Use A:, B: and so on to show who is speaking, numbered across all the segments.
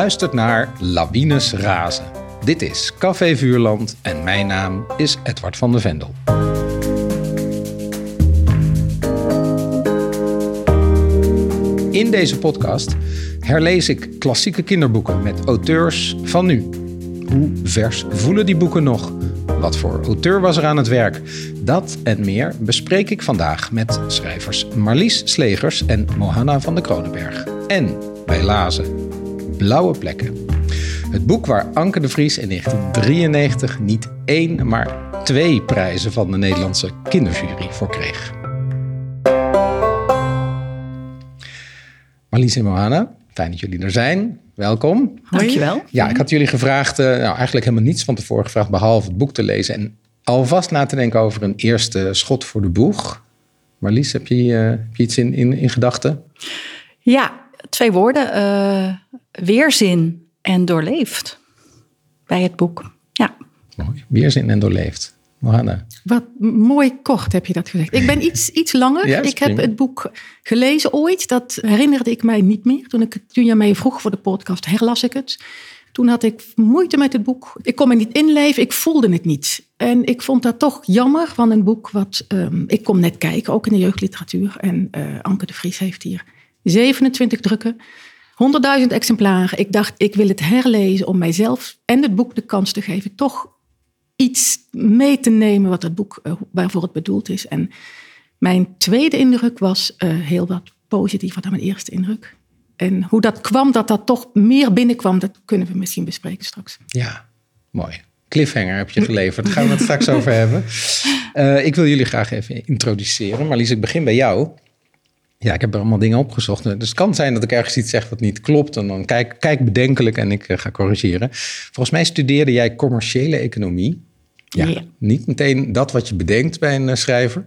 A: luistert naar Lawines Razen. Dit is Café Vuurland en mijn naam is Edward van der Vendel. In deze podcast herlees ik klassieke kinderboeken met auteurs van nu. Hoe vers voelen die boeken nog? Wat voor auteur was er aan het werk? Dat en meer bespreek ik vandaag met schrijvers Marlies Slegers en Mohanna van de Kronenberg. En wij lazen Blauwe Plekken. Het boek waar Anke de Vries in 1993 niet één, maar twee prijzen van de Nederlandse kinderjury voor kreeg. Marlies en Mohanna, fijn dat jullie er zijn. Welkom.
B: Dankjewel.
A: Ja, ik had jullie gevraagd, uh, nou eigenlijk helemaal niets van tevoren gevraagd, behalve het boek te lezen en alvast na te denken over een eerste schot voor de boeg. Marlies, heb je, uh, heb je iets in, in, in gedachten?
B: Ja, twee woorden. Uh, weerzin en doorleefd. Bij het boek. Ja.
A: Mooi. Weerzin en doorleefd. Mohanna.
C: Wat mooi kort heb je dat gezegd. Ik ben iets, iets langer.
A: Ja,
C: ik heb het boek gelezen ooit. Dat herinnerde ik mij niet meer. Toen, ik, het- toen je mij vroeg voor de podcast, herlas ik het. Toen had ik moeite met het boek. Ik kon me niet inleven. Ik voelde het niet. En ik vond dat toch jammer van een boek wat... ehm, ik kom net kijken, ook in de jeugdliteratuur. En eh, Anke de Vries heeft hier 27 drukken. 100.000 exemplaren. Ik dacht, ik wil het herlezen om mijzelf en het boek de kans te geven... toch iets mee te nemen wat het boek, eh, waarvoor het bedoeld is. En mijn tweede indruk was eh, heel wat positiever dan mijn eerste indruk. En hoe dat kwam, dat dat toch meer binnenkwam, dat kunnen we misschien bespreken straks.
A: Ja, mooi. Cliffhanger heb je geleverd. Daar gaan we het straks over hebben. Eh, ik wil jullie graag even introduceren. Marlies, ik begin bij jou. Ja, ik heb er allemaal dingen opgezocht. Dus het kan zijn dat ik ergens iets zeg wat niet klopt. En dan kijk, kijk bedenkelijk en ik eh, ga corrigeren. Volgens mij studeerde jij commerciële economie. Ja,
B: Ja.
A: niet meteen dat wat je bedenkt bij een eh, schrijver.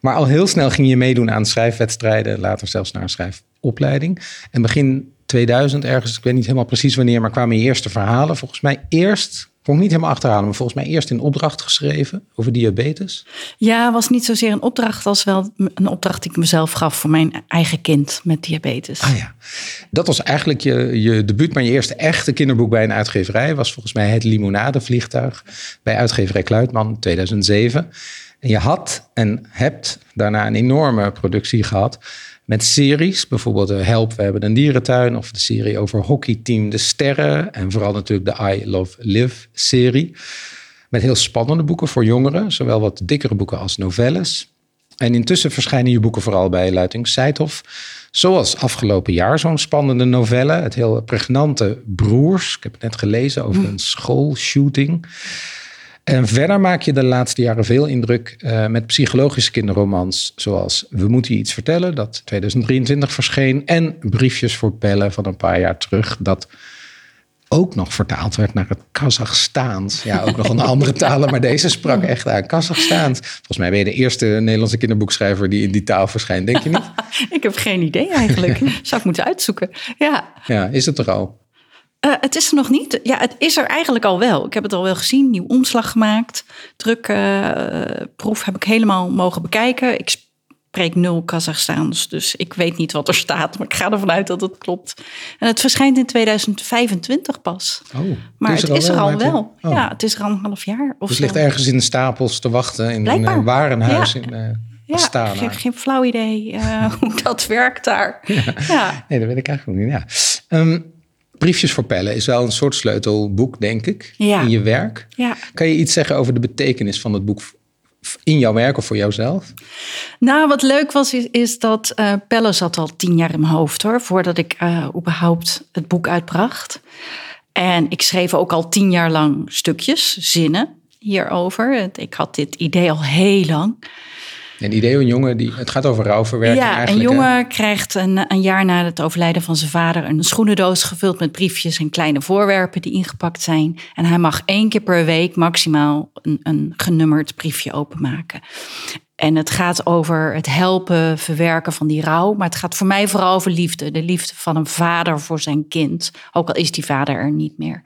A: Maar al heel snel ging je meedoen aan schrijfwedstrijden. Later zelfs naar een schrijfopleiding. En begin 2000 ergens, ik weet niet helemaal precies wanneer... maar kwamen je eerste verhalen. Volgens mij eerst, kon ik niet helemaal achterhalen... maar volgens mij eerst in opdracht geschreven over diabetes.
B: Ja, was niet zozeer een opdracht als wel een opdracht die ik mezelf gaf voor mijn eigen kind met diabetes.
A: Ah ja, dat was eigenlijk je, je debuut, maar je eerste echte kinderboek bij een uitgeverij was volgens mij Het Limonadevliegtuig bij uitgeverij Kluitman 2007. En je had en hebt daarna een enorme productie gehad met series, bijvoorbeeld eh, Help, we hebben een dierentuin of de serie over hockeyteam De Sterren en vooral natuurlijk de I Love Live serie. Met heel spannende boeken voor jongeren, zowel wat dikkere boeken als novelles. En intussen verschijnen je boeken vooral bij Luiting Seithof. Zoals afgelopen jaar zo'n spannende novelle. Het heel pregnante Broers. Ik heb het net gelezen over een schoolshooting. En verder maak je de laatste jaren veel indruk eh, met psychologische kinderromans. Zoals We moeten je iets vertellen, dat 2023 verscheen. En Briefjes voor Pellen van een paar jaar terug. Dat ook nog vertaald werd naar het Kazachstaans. Ja, ook nog een andere talen, maar deze sprak echt aan Kazachstaans. Volgens mij ben je de eerste Nederlandse kinderboekschrijver die in die taal verschijnt, denk je niet?
B: Ik heb geen idee eigenlijk. Zou ik moeten uitzoeken. Ja,
A: Ja, is het er al?
B: Eh, het is er nog niet. Ja, het is er eigenlijk al wel. Ik heb het al wel gezien, nieuw omslag gemaakt. Drukproef heb ik helemaal mogen bekijken. Ik spreek nul Kazachstaans, dus ik weet niet wat er staat. Maar ik ga ervan uit dat het klopt. En het verschijnt in 2025 pas.
A: Oh,
B: Maar het is er al wel.
A: Oh.
B: Ja, het is er al een half jaar. Of
A: Dus het ligt ergens in de stapels te wachten in een
B: Blijkbaar.
A: eh, warenhuis
B: Ja.
A: in eh
B: Ja,
A: Astana.
B: geen, geen flauw idee eh, hoe dat werkt daar. Ja.
A: Nee, dat weet ik eigenlijk niet. Ja. Ehm, Briefjes voor Pellen is wel een soort sleutelboek, denk ik,
B: Ja.
A: in je werk.
B: ja.
A: Kan je iets zeggen over de betekenis van het boek in jouw werk of voor jouzelf?
B: Nou, wat leuk was, is, is dat eh Pelle zat al tien jaar in mijn hoofd hoor, voordat ik eh, überhaupt het boek uitbracht. En ik schreef ook al tien jaar lang stukjes, zinnen hierover. Ik had dit idee al heel lang.
A: Een idee, een jongen die. Het gaat over rouwverwerking
B: ja, een
A: eigenlijk. hè?
B: jongen krijgt een, een jaar na het overlijden van zijn vader een schoenendoos gevuld met briefjes en kleine voorwerpen die ingepakt zijn. En hij mag één keer per week maximaal een, een genummerd briefje openmaken. En het gaat over het helpen, verwerken van die rouw. Maar het gaat voor mij vooral over liefde. De liefde van een vader voor zijn kind. Ook al is die vader er niet meer.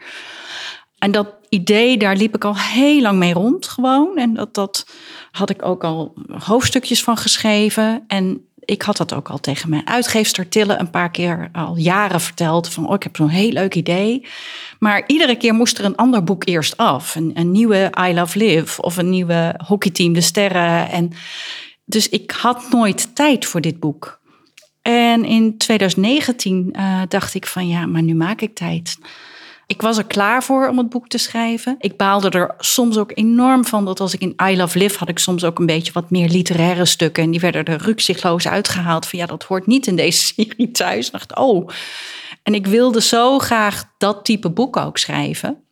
B: En dat idee, daar liep ik al heel lang mee rond gewoon. En dat, dat had ik ook al hoofdstukjes van geschreven. En ik had dat ook al tegen mijn uitgeefster Tille een paar keer al jaren verteld. Van, oh, ik heb zo'n heel leuk idee. Maar iedere keer moest er een ander boek eerst af. Een, nieuwe I Love Live of een nieuwe hockeyteam De Sterren. En dus ik had nooit tijd voor dit boek. En in 2019 uh, dacht ik van ja, maar nu maak ik tijd. Ik was er klaar voor om het boek te schrijven. Ik baalde er soms ook enorm van dat als ik in I Love Live had ik soms ook een beetje wat meer literaire stukken. En die werden er rukzichtloos uitgehaald van ja, dat hoort niet in deze serie thuis. Ik dacht, oh. En ik wilde zo graag dat type boek ook schrijven.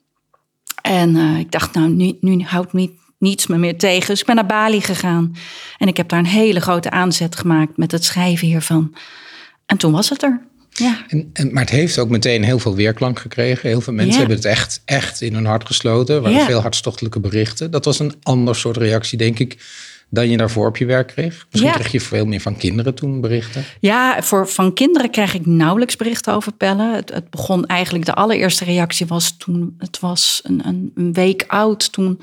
B: En uh, ik dacht, nou, nu, houdt niet, niets me meer tegen. Dus ik ben naar Bali gegaan. En ik heb daar een hele grote aanzet gemaakt met het schrijven hiervan. En toen was het er. Ja.
A: En, en, maar het heeft ook meteen heel veel weerklank gekregen. Heel veel mensen
B: Ja.
A: hebben het echt, echt in hun hart gesloten. Er waren
B: Ja.
A: veel hartstochtelijke berichten. Dat was een ander soort reactie, denk ik, dan je daarvoor op je werk kreeg. Misschien
B: Ja.
A: kreeg je veel meer van kinderen toen berichten.
B: Ja, voor, van kinderen krijg ik nauwelijks berichten over pellen. Het, het begon eigenlijk, de allereerste reactie was toen het was een, een, een week oud. Toen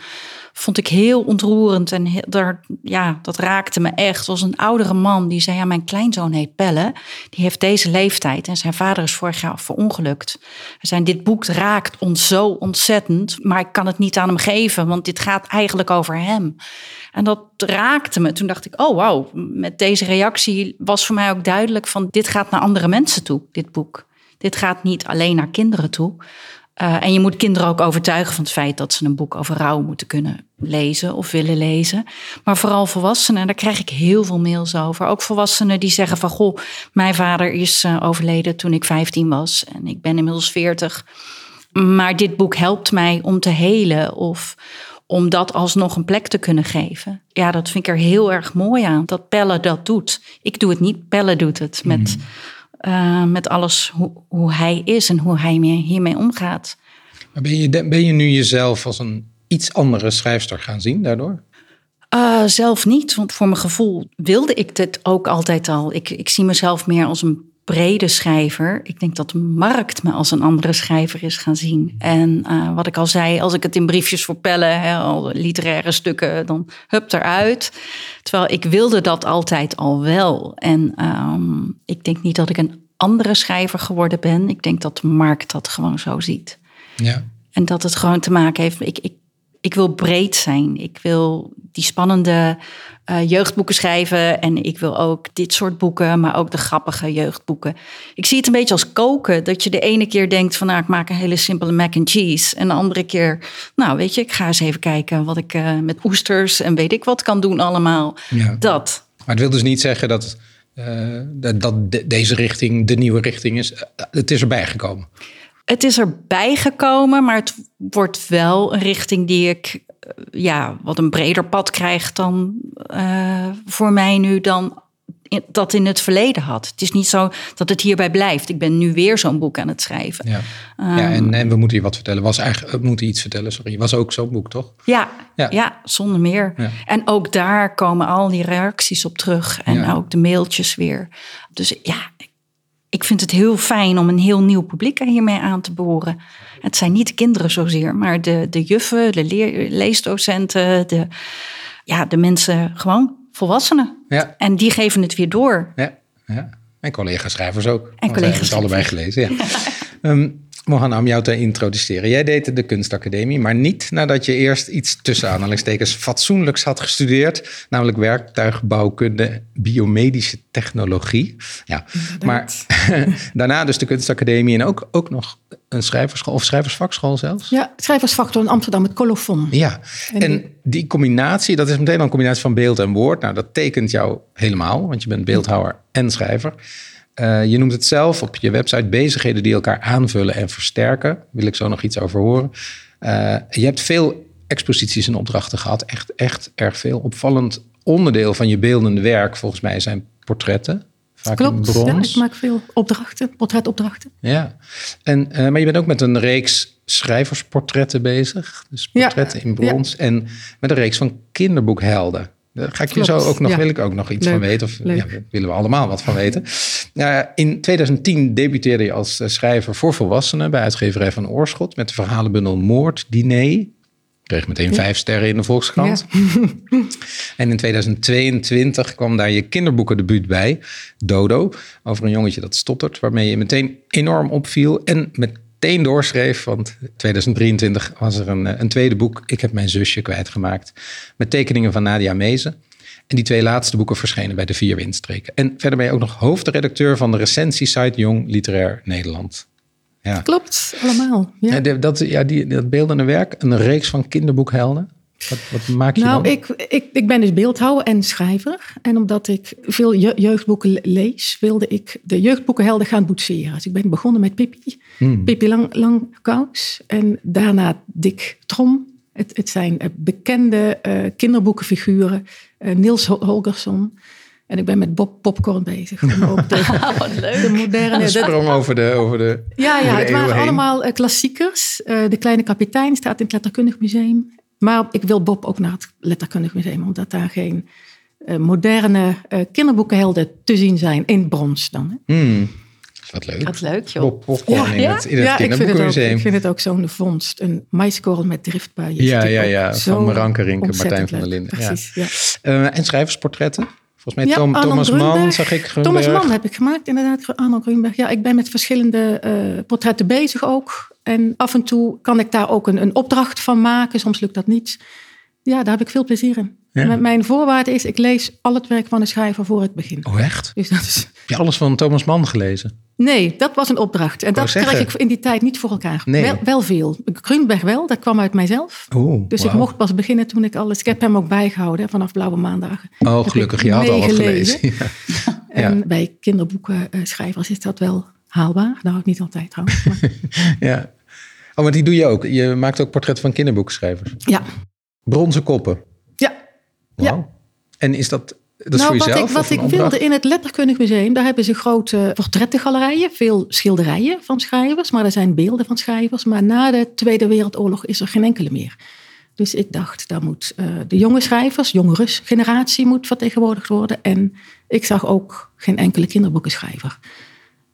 B: vond ik heel ontroerend en heel, daar, ja, dat raakte me echt. Het was een oudere man die zei, ja, mijn kleinzoon heet Pelle. Die heeft deze leeftijd en zijn vader is vorig jaar verongelukt. Hij zei, dit boek raakt ons zo ontzettend, maar ik kan het niet aan hem geven, want dit gaat eigenlijk over hem. En dat raakte me. Toen dacht ik, oh wauw, met deze reactie was voor mij ook duidelijk van dit gaat naar andere mensen toe, dit boek. Dit gaat niet alleen naar kinderen toe. Uh, en je moet kinderen ook overtuigen van het feit dat ze een boek over rouw moeten kunnen lezen of willen lezen. Maar vooral volwassenen, daar krijg ik heel veel mails over. Ook volwassenen die zeggen van goh, mijn vader is uh, overleden toen ik 15 was en ik ben inmiddels 40. Maar dit boek helpt mij om te helen of om dat alsnog een plek te kunnen geven. Ja, dat vind ik er heel erg mooi aan, dat Pelle dat doet. Ik doe het niet, Pelle doet het met, mm. uh, met alles hoe, hoe, hij is en hoe hij hiermee omgaat.
A: Maar ben je, ben je nu jezelf als een iets andere schrijfster gaan zien daardoor?
B: Uh, zelf niet, want voor mijn gevoel wilde ik dit ook altijd al. Ik, ik zie mezelf meer als een brede schrijver. Ik denk dat de markt me als een andere schrijver is gaan zien. En uh, wat ik al zei, als ik het in briefjes voor pellen, hè, al literaire stukken, dan hup eruit. Terwijl ik wilde dat altijd al wel. En um, ik denk niet dat ik een andere schrijver geworden ben. Ik denk dat de markt dat gewoon zo ziet.
A: Ja.
B: En dat het gewoon te maken heeft. Ik, ik, ik wil breed zijn. Ik wil die spannende uh, jeugdboeken schrijven. En ik wil ook dit soort boeken, maar ook de grappige jeugdboeken. Ik zie het een beetje als koken. Dat je de ene keer denkt van nou, ik maak een hele simpele mac and cheese. En de andere keer, nou weet je, ik ga eens even kijken wat ik uh, met oesters en weet ik wat kan doen allemaal.
A: Ja.
B: Dat.
A: Maar het wil dus niet zeggen dat, uh, dat, dat de, deze richting de nieuwe richting is. Het is erbij gekomen.
B: Het is erbij gekomen, maar het wordt wel een richting die ik ja, wat een breder pad krijgt dan uh, voor mij nu dan in, dat in het verleden had. Het is niet zo dat het hierbij blijft. Ik ben nu weer zo'n boek aan het schrijven.
A: Ja, um, ja en, en, we moeten je wat vertellen. Was eigenlijk, we moeten iets vertellen, sorry. Was ook zo'n boek, toch?
B: Ja, ja. ja zonder meer. Ja. En ook daar komen al die reacties op terug. En ook de mailtjes weer. Dus ja, ik vind het heel fijn om een heel nieuw publiek hiermee aan te boren. Het zijn niet de kinderen zozeer, maar de, de juffen, de leer, leesdocenten, de, ja, de mensen, gewoon volwassenen.
A: Ja.
B: En die geven het weer door.
A: Ja, ja. en collega-schrijvers ook.
B: En collega's
A: allebei gelezen, ja. um, Mohanna, om jou te introduceren. Jij deed de kunstacademie, maar niet nadat je eerst iets tussen aanhalingstekens fatsoenlijks had gestudeerd. Namelijk werktuigbouwkunde, biomedische technologie. Ja, maar daarna dus de kunstacademie en ook, ook nog een schrijverschool of schrijversvakschool zelfs?
C: Ja, schrijversvakschool in Amsterdam, het Colofon.
A: Ja, en, en die combinatie, dat is meteen al een combinatie van beeld en woord. Nou, dat tekent jou helemaal, want je bent beeldhouwer en schrijver. Uh, je noemt het zelf op je website bezigheden die elkaar aanvullen en versterken. Daar wil ik zo nog iets over horen. Uh, je hebt veel exposities en opdrachten gehad. Echt, echt erg veel. Opvallend onderdeel van je beeldende werk, volgens mij, zijn portretten. Vaak
C: Klopt,
A: in brons.
C: Ja, ik maak veel opdrachten, portretopdrachten.
A: Ja, en, uh, maar je bent ook met een reeks schrijversportretten bezig. Dus portretten ja, in brons. Ja. En met een reeks van kinderboekhelden. Daar ga ik je zo ook nog, ja. wil ik ook nog iets
C: Leuk.
A: van weten. Of ja, willen we allemaal wat van weten. Uh, in 2010 debuteerde je als schrijver voor volwassenen bij uitgeverij van Oorschot met de verhalenbundel Moord, Diner. Kreeg meteen vijf sterren in de Volkskrant. en in 2022 kwam daar je kinderboekendebuut bij, Dodo. Over een jongetje dat stottert, waarmee je meteen enorm opviel. En meteen doorschreef, want 2023 was er een, een tweede boek. Ik heb mijn zusje kwijtgemaakt. Met tekeningen van Nadia Mezen. En die twee laatste boeken verschenen bij de Vier Windstreken. En verder ben je ook nog hoofdredacteur van de recensie-site Jong Literair Nederland.
C: Ja. Klopt, allemaal.
A: Ja. ja dat, ja, die, dat beeldende werk, een reeks van kinderboekhelden. Wat, wat maak je
C: nou,
A: dan?
C: Ik, ik, ik ben dus beeldhouwer en schrijver. En omdat ik veel jeugdboeken lees, wilde ik de jeugdboekenhelden gaan boetseren. Dus ik ben begonnen met Pippi, hmm. Pippi Lang, Langkous. En daarna Dick Trom. Het, het zijn eh, bekende uh, kinderboekenfiguren. Uh, Niels Holgersson. En ik ben met Bob Popcorn bezig. Om ook de,
B: oh, wat leuk.
C: de moderne...
A: sprong over de, over de
C: Ja, ja het waren allemaal klassiekers. Uh, de Kleine Kapitein staat in het Letterkundig Museum. Maar ik wil Bob ook naar het Letterkundig Museum. Omdat daar geen uh, moderne kinderboekenhelden te zien zijn. In brons dan. Hè.
A: Hmm. Wat leuk.
B: Wat leuk, joh.
A: Bob ja, in het, in het ja, kinderboekenmuseum.
C: Ik vind het ook, zo'n vondst. Een maiskorrel met driftbuien.
A: Ja, ja, ja. Van Maranke Rinke, Martijn van der Linden.
C: Precies, ja.
A: ja. en schrijversportretten? Volgens mij Tom, Thomas Mann zag ik.
C: Grunberg. Thomas Mann heb ik gemaakt, inderdaad. Arnold Grunberg. Ja, ik ben met verschillende uh, portretten bezig ook. En af en toe kan ik daar ook een, een opdracht van maken. Soms lukt dat niet. Ja, daar heb ik veel plezier in. Ja. Mijn voorwaarde is, ik lees al het werk van een schrijver voor ik begin.
A: Oh, echt?
C: Dus dat is... Heb
A: je alles van Thomas Mann gelezen?
C: Nee, dat was een opdracht. En dat krijg ik in die tijd niet voor elkaar. Nee. Wel, wel veel. Grunberg wel, dat kwam uit mijzelf.
A: Oeh,
C: dus ik mocht pas beginnen toen ik alles... Ik heb hem ook bijgehouden vanaf Blauwe Maandagen.
A: Oh, gelukkig. Je had al wat gelezen.
C: Ja. En bij kinderboekenschrijvers is dat wel haalbaar. Hou ik niet altijd trouwens. Maar...
A: ja. Oh, maar die doe je ook. Je maakt ook portretten van kinderboekenschrijvers.
C: Ja.
A: Bronzen koppen.
C: Ja.
A: ja. En is dat dat
C: nou,
A: wat
C: ik, wat ik wilde in het Letterkundig Museum, daar hebben ze grote portrettengalerijen, veel schilderijen van schrijvers, maar er zijn beelden van schrijvers. Maar na de Tweede Wereldoorlog is er geen enkele meer. Dus ik dacht, daar moet uh, de jonge schrijvers, jongere generatie moet vertegenwoordigd worden. En ik zag ook geen enkele kinderboekenschrijver.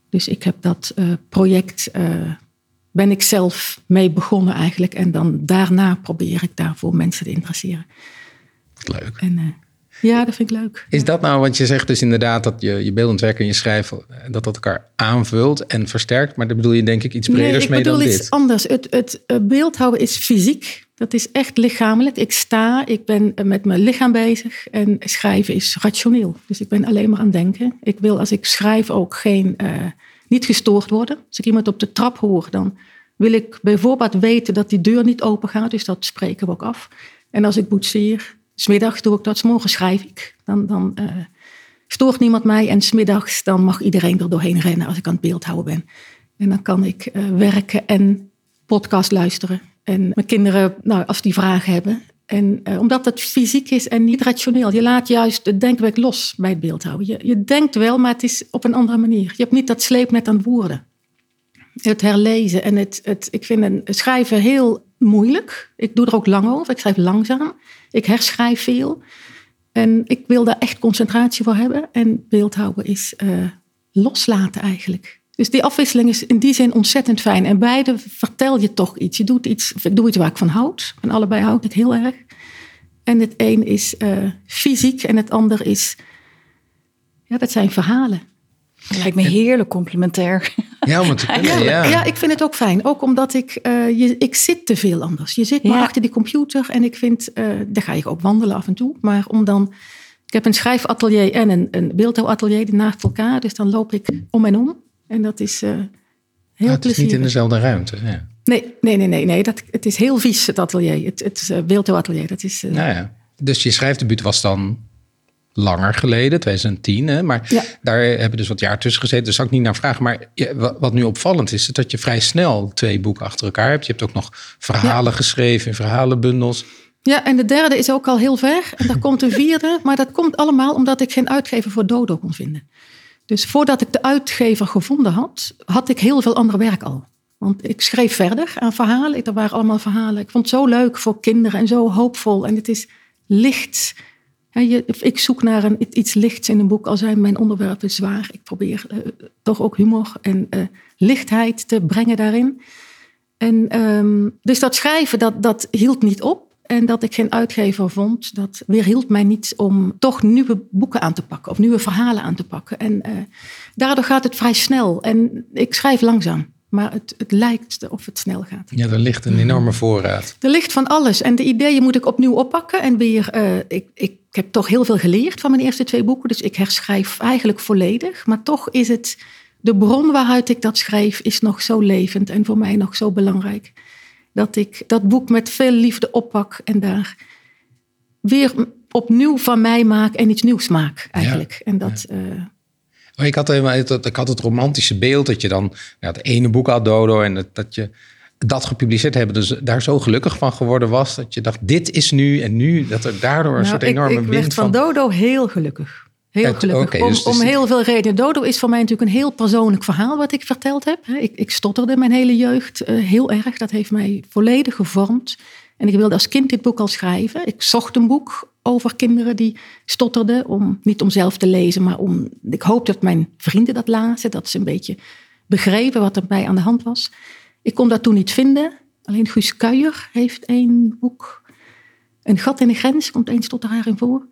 C: Dus ik heb dat uh, project, uh, ben ik zelf mee begonnen eigenlijk. En dan daarna probeer ik daarvoor mensen te interesseren.
A: Leuk.
C: En, ja, dat vind ik leuk.
A: Is dat nou, want je zegt dus inderdaad dat je, je beeldend werk en je schrijven, dat dat elkaar aanvult en versterkt. Maar daar bedoel je denk ik iets breders mee dan dit.
C: ik bedoel iets anders. Het, het beeldhouden is fysiek. Dat is echt lichamelijk. Ik sta, ik ben met mijn lichaam bezig en schrijven is rationeel. Dus ik ben alleen maar aan het denken. Ik wil als ik schrijf ook geen, uh, niet gestoord worden. Als ik iemand op de trap hoor, dan wil ik bijvoorbeeld weten dat die deur niet open gaat. Dus dat spreken we ook af. En als ik boetseer, Smiddags doe ik dat, morgen schrijf ik. Dan, dan uh, stoort niemand mij en smiddags dan mag iedereen er doorheen rennen als ik aan het beeld houden ben. En dan kan ik uh, werken en podcast luisteren. En mijn kinderen, nou, als die vragen hebben. En uh, omdat het fysiek is en niet rationeel. Je laat juist het denkwerk los bij het beeldhouden. Je, je denkt wel, maar het is op een andere manier. Je hebt niet dat sleepnet aan woorden. Het herlezen en het, het ik vind een schrijven heel moeilijk. Ik doe er ook lang over. Ik schrijf langzaam. Ik herschrijf veel. En ik wil daar echt concentratie voor hebben. En beeldhouden is uh, loslaten eigenlijk. Dus die afwisseling is in die zin ontzettend fijn. En beide vertel je toch iets. Je doet iets, ik doe iets waar ik van houd. Van allebei houd ik heel erg. En het een is uh, fysiek en het ander is, ja, dat zijn verhalen.
B: Lijkt me heerlijk complementair.
A: Ja, om het te kunnen, ja.
C: ja. ik vind het ook fijn. Ook omdat ik, uh, je, ik zit te veel anders. Je zit maar achter die computer en ik vind, uh, daar ga je ook wandelen af en toe. Maar om dan, ik heb een schrijfatelier en een, een beeldhouwatelier die naast elkaar. Dus dan loop ik om en om. En dat is uh, heel
A: ah, Het is niet in dezelfde ruimte, ja.
C: Nee, nee, nee, nee. nee. Dat, het is heel vies, het atelier. Het, het beeldhouwatelier, dat is...
A: nou ja. Dus je schrijfdebuut was dan langer geleden, 2010. Hè? Maar daar hebben dus wat jaar tussen gezeten. Dus zou ik niet naar vragen. Maar wat nu opvallend is, is dat je vrij snel twee boeken achter elkaar hebt. Je hebt ook nog verhalen geschreven in verhalenbundels.
C: Ja, en de derde is ook al heel ver. En daar komt een vierde. Maar dat komt allemaal omdat ik geen uitgever voor Dodo kon vinden. Dus voordat ik de uitgever gevonden had, had ik heel veel ander werk al. Want ik schreef verder aan verhalen. Er waren allemaal verhalen. Ik vond het zo leuk voor kinderen en zo hoopvol. En het is licht ik zoek naar een, iets lichts in een boek, al zijn mijn onderwerpen zwaar. Ik probeer uh, toch ook humor en uh, lichtheid te brengen daarin. En, um, dus dat schrijven, dat, dat hield niet op. En dat ik geen uitgever vond, dat weerhield mij niet om toch nieuwe boeken aan te pakken of nieuwe verhalen aan te pakken. En uh, daardoor gaat het vrij snel. En ik schrijf langzaam. Maar het, het lijkt of het snel gaat.
A: Ja, er ligt een enorme voorraad.
C: Er ligt van alles. En de ideeën moet ik opnieuw oppakken. En weer, uh, ik, ik heb toch heel veel geleerd van mijn eerste twee boeken. Dus ik herschrijf eigenlijk volledig. Maar toch is het, de bron waaruit ik dat schrijf, is nog zo levend. En voor mij nog zo belangrijk. Dat ik dat boek met veel liefde oppak. En daar weer opnieuw van mij maak en iets nieuws maak eigenlijk. En dat...
A: Ja. Uh, Ik, had helemaal, ik had het romantische beeld dat je dan ja, het ene boek had, Dodo, en dat, dat je dat gepubliceerd hebben, dus daar zo gelukkig van geworden was, dat je dacht, dit is nu en nu, dat er daardoor een
C: nou,
A: soort enorme
C: ik, ik
A: wind
C: van... Dodo heel gelukkig. Heel gelukkig.
A: Okay,
C: om,
A: dus
C: om heel veel redenen. Dodo is voor mij natuurlijk een heel persoonlijk verhaal wat ik verteld heb. Ik, ik stotterde mijn hele jeugd uh, heel erg. Dat heeft mij volledig gevormd. En ik wilde als kind dit boek al schrijven. Ik zocht een boek over kinderen die stotterden. Om, niet om zelf te lezen, maar om. Ik hoop dat mijn vrienden dat lazen. Dat ze een beetje begrepen wat er bij aan de hand was. Ik kon dat toen niet vinden. Alleen Guus Kuijer heeft één boek. Een gat in de grens, komt één stotteraar in voor.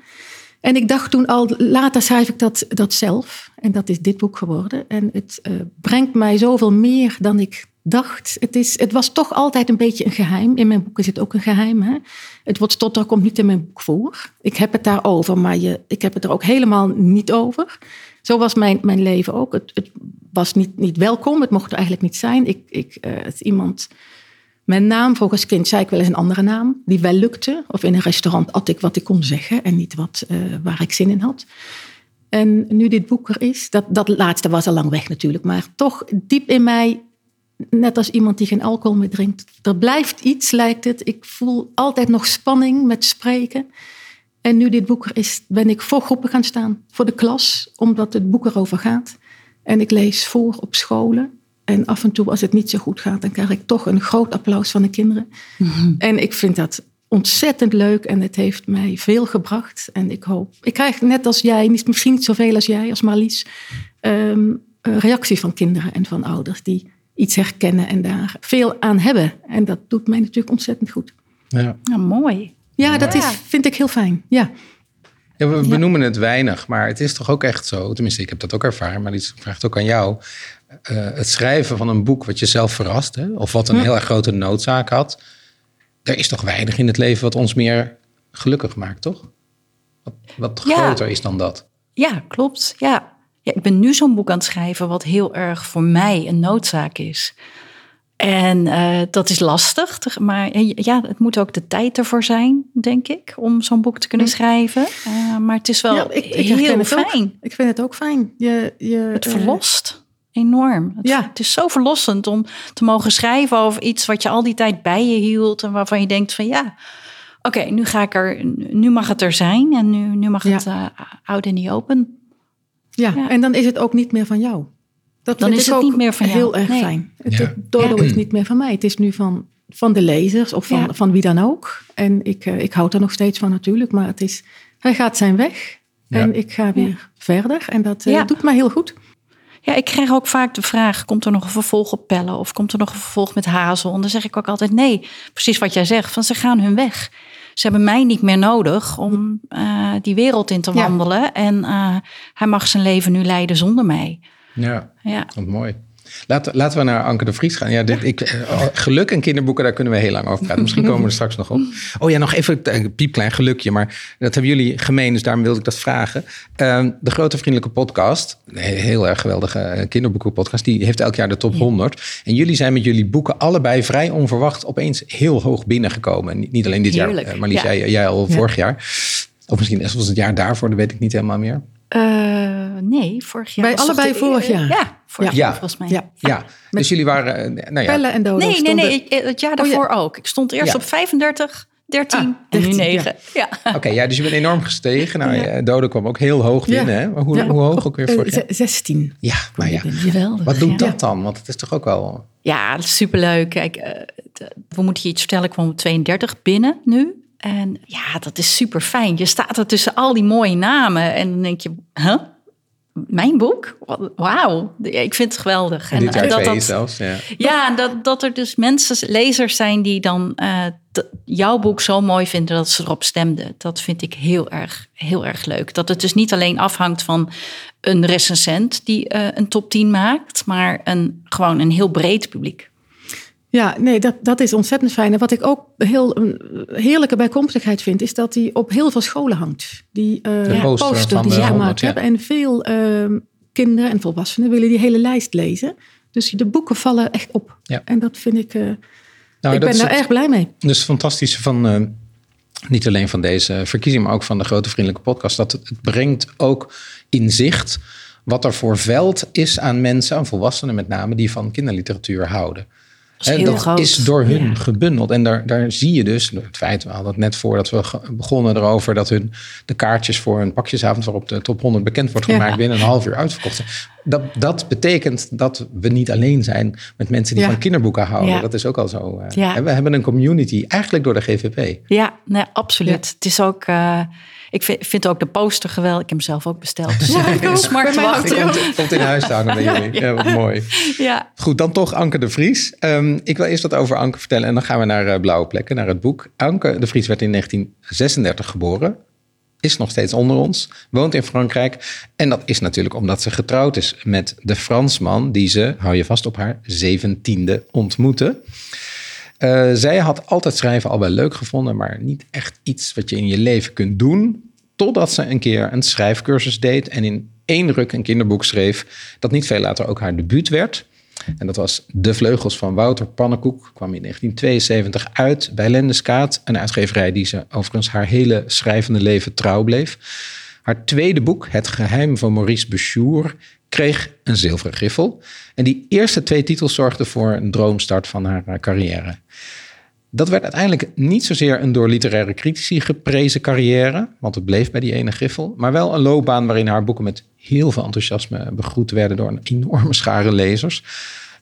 C: En ik dacht toen al, later schrijf ik dat, dat zelf. En dat is dit boek geworden. En het uh, brengt mij zoveel meer dan ik dacht. Het, is, het was toch altijd een beetje een geheim. In mijn boeken zit ook een geheim. Hè? Het woord stotter komt niet in mijn boek voor. Ik heb het daarover, maar je, ik heb het er ook helemaal niet over. Zo was mijn, mijn leven ook. Het, het was niet, niet welkom, het mocht er eigenlijk niet zijn. Ik, ik, het iemand... Mijn naam, volgens kind zei ik wel eens een andere naam, die wel lukte. Of in een restaurant at ik wat ik kon zeggen en niet wat, uh, waar ik zin in had. En nu dit boek er is, dat, dat laatste was al lang weg natuurlijk, maar toch diep in mij net als iemand die geen alcohol meer drinkt. Er blijft iets, lijkt het. Ik voel altijd nog spanning met spreken. En nu dit boek er is, ben ik voor groepen gaan staan, voor de klas, omdat het boek erover gaat. En ik lees voor op scholen. En af en toe, als het niet zo goed gaat, dan krijg ik toch een groot applaus van de kinderen. Mm-hmm. En ik vind dat ontzettend leuk en het heeft mij veel gebracht. En ik hoop, ik krijg net als jij, misschien niet zoveel als jij, als Marlies, um, reactie van kinderen en van ouders die iets herkennen en daar veel aan hebben. En dat doet mij natuurlijk ontzettend goed.
A: Ja,
B: ja mooi.
C: Ja, dat is, vind ik heel fijn. Ja.
A: Ja, we benoemen het weinig, maar het is toch ook echt zo. Tenminste, ik heb dat ook ervaren, maar iets vraagt ook aan jou. Uh, het schrijven van een boek wat je zelf verrast, hè, of wat een heel erg grote noodzaak had. Er is toch weinig in het leven wat ons meer gelukkig maakt, toch? Wat, wat
B: Ja.
A: groter is dan dat.
B: Ja, klopt. Ja. Ja, ik ben nu zo'n boek aan het schrijven wat heel erg voor mij een noodzaak is. En eh, dat is lastig, maar eh, ja, het moet ook de tijd ervoor zijn, denk ik, om zo'n boek te kunnen schrijven. Eh, maar het is wel
C: Ja, ik, ik herken
B: heel
C: ook.
B: fijn.
C: Ik vind het ook fijn. Je, je,
B: Het verlost enorm. Het,
C: Ja.
B: het is zo verlossend om te mogen schrijven over iets wat je al die tijd bij je hield en waarvan je denkt van ja, oké, nu ga ik er, nu mag het er zijn en nu, nu mag
C: Ja.
B: het out in the open.
C: Ja.
B: Ja.
C: en dan is het ook niet meer van jou. Dat
B: Dan is het
C: ook
B: niet meer van jou.
C: heel erg
B: Nee.
C: fijn. Het,
A: Ja.
C: Dodo is niet meer van mij. Het is nu van, van de lezers of van,
B: Ja.
C: van wie dan ook. En ik, eh, ik houd er nog steeds van natuurlijk. Maar het is, hij gaat zijn weg.
A: Ja.
C: En ik ga weer verder. En dat eh,
B: Ja.
C: doet mij heel goed.
B: Ja, ik krijg ook vaak de vraag: komt er nog een vervolg op pellen of komt er nog een vervolg met hazel? En dan zeg ik ook altijd nee. Precies wat jij zegt, van ze gaan hun weg. Ze hebben mij niet meer nodig om eh, die wereld in te
C: Ja.
B: wandelen. En eh, hij mag zijn leven nu leiden zonder mij.
A: Ja,
B: Ja.
A: wat mooi. Laten, laten we naar Anke de Vries gaan. Ja, dit, ik, eh, geluk en kinderboeken, daar kunnen we heel lang over praten. Misschien komen we er straks nog op. Oh ja, nog even een piepklein gelukje. Maar dat hebben jullie gemeen, dus daarom wilde ik dat vragen. Ehm, de Grote Vriendelijke Podcast, een heel erg geweldige eh, kinderboekenpodcast... die heeft elk jaar de top 100. En jullie zijn met jullie boeken allebei vrij onverwacht... opeens heel hoog binnengekomen. En niet- alleen dit
B: Heerlijk,
A: jaar, eh, Marlies,
B: ja.
A: jij, jij al
C: Ja.
A: vorig jaar. Of misschien was het jaar daarvoor, dat weet ik niet helemaal meer.
B: Eh, nee, vorig jaar. Toch
C: allebei vorig jaar.
B: Ja, vorig
A: Ja.
B: jaar volgens mij.
C: Ja.
A: Ja, dus jullie waren... eh, Nou ja,
C: Pellen en Dodo
B: Nee, nee,
C: stonden-
B: nee. ik- Het jaar
C: Oh, ja.
B: daarvoor ook. Ik stond eerst
A: Ja.
B: op 35, 13
C: Ah,
B: en
C: 13,
B: nu 9. Ja.
A: Oké, ja, dus je bent enorm gestegen. Nou,
C: Ja.
A: ja. Dodo kwam ook heel hoog
C: Ja.
A: binnen. Hè? Maar hoe,
C: Ja,
A: hoe hoog ook weer
C: eh,
A: jaar?
C: ze- 16.
A: Ja, maar ja.
B: Geweldig.
A: Wat doet
B: ja.
A: dat dan? Want het is toch ook wel...
B: Ja, dat is superleuk. Kijk, eh, we moeten je iets vertellen. Ik kwam op 32 binnen nu. En ja, dat is super fijn. Je staat er tussen al die mooie namen. En dan denk je, huh? Mijn boek? Wauw, ik vind het geweldig.
A: En jaar
B: dat, dat,
A: zelfs, ja.
B: Ja, dat, dat er dus mensen, lezers zijn die dan uh, jouw boek zo mooi vinden dat ze erop stemden. Dat vind ik heel erg, heel erg leuk. Dat het dus niet alleen afhangt van een recensent die uh, een top 10 maakt, maar een, gewoon een heel breed publiek.
C: Ja, nee, dat, dat is ontzettend fijn. En wat ik ook heel een heerlijke bijkomstigheid vind, is dat die op heel veel scholen hangt. Die uh, poster, poster die ze gemaakt hebben. En veel uh, kinderen en volwassenen willen die hele lijst lezen. Dus de boeken vallen echt op. Ja. En dat vind ik. Uh, nou, ik ben daar erg blij mee.
A: Dus het fantastische van. Uh, niet alleen van deze verkiezing, maar ook van de Grote Vriendelijke Podcast. Dat het, het brengt ook in zicht wat er voor veld is aan mensen, aan volwassenen met name, die van kinderliteratuur houden.
B: Dat,
A: dat is door hun gebundeld. En daar, daar zie je dus, het feit, we hadden het net voordat we begonnen erover, dat hun de kaartjes voor een pakjesavond waarop de top 100 bekend wordt gemaakt binnen een half uur uitverkocht zijn. Dat, dat betekent dat we niet alleen zijn met mensen die van kinderboeken houden. Dat is ook al zo. Uh, we hebben een community, eigenlijk door de GVP.
B: Ja, nee, absoluut. Het is ook. Uh, ik vind, vind, ook de poster geweldig. Ik heb hem zelf ook besteld. Dus
C: ja, ik ook.
B: Smartwacht.
A: Komt, komt in huis staan bij jullie. Ja, wat mooi.
B: Ja.
A: Goed, dan toch Anke de Vries. Um, ik wil eerst wat over Anke vertellen en dan gaan we naar uh, Blauwe Plekken, naar het boek. Anke de Vries werd in 1936 geboren. Is nog steeds onder ons, woont in Frankrijk. En dat is natuurlijk omdat ze getrouwd is met de Fransman die ze, hou je vast, op haar zeventiende ontmoette. Uh, zij had altijd schrijven al wel leuk gevonden, maar niet echt iets wat je in je leven kunt doen. Totdat ze een keer een schrijfcursus deed en in één ruk een kinderboek schreef, dat niet veel later ook haar debuut werd. En dat was De Vleugels van Wouter Pannenkoek. Kwam in 1972 uit bij Lendeskaat. Een uitgeverij die ze overigens haar hele schrijvende leven trouw bleef. Haar tweede boek, Het Geheim van Maurice Bechour, kreeg een zilveren griffel. En die eerste twee titels zorgden voor een droomstart van haar carrière. Dat werd uiteindelijk niet zozeer een door literaire critici geprezen carrière, want het bleef bij die ene griffel, maar wel een loopbaan waarin haar boeken met heel veel enthousiasme begroet werden door een enorme schare lezers.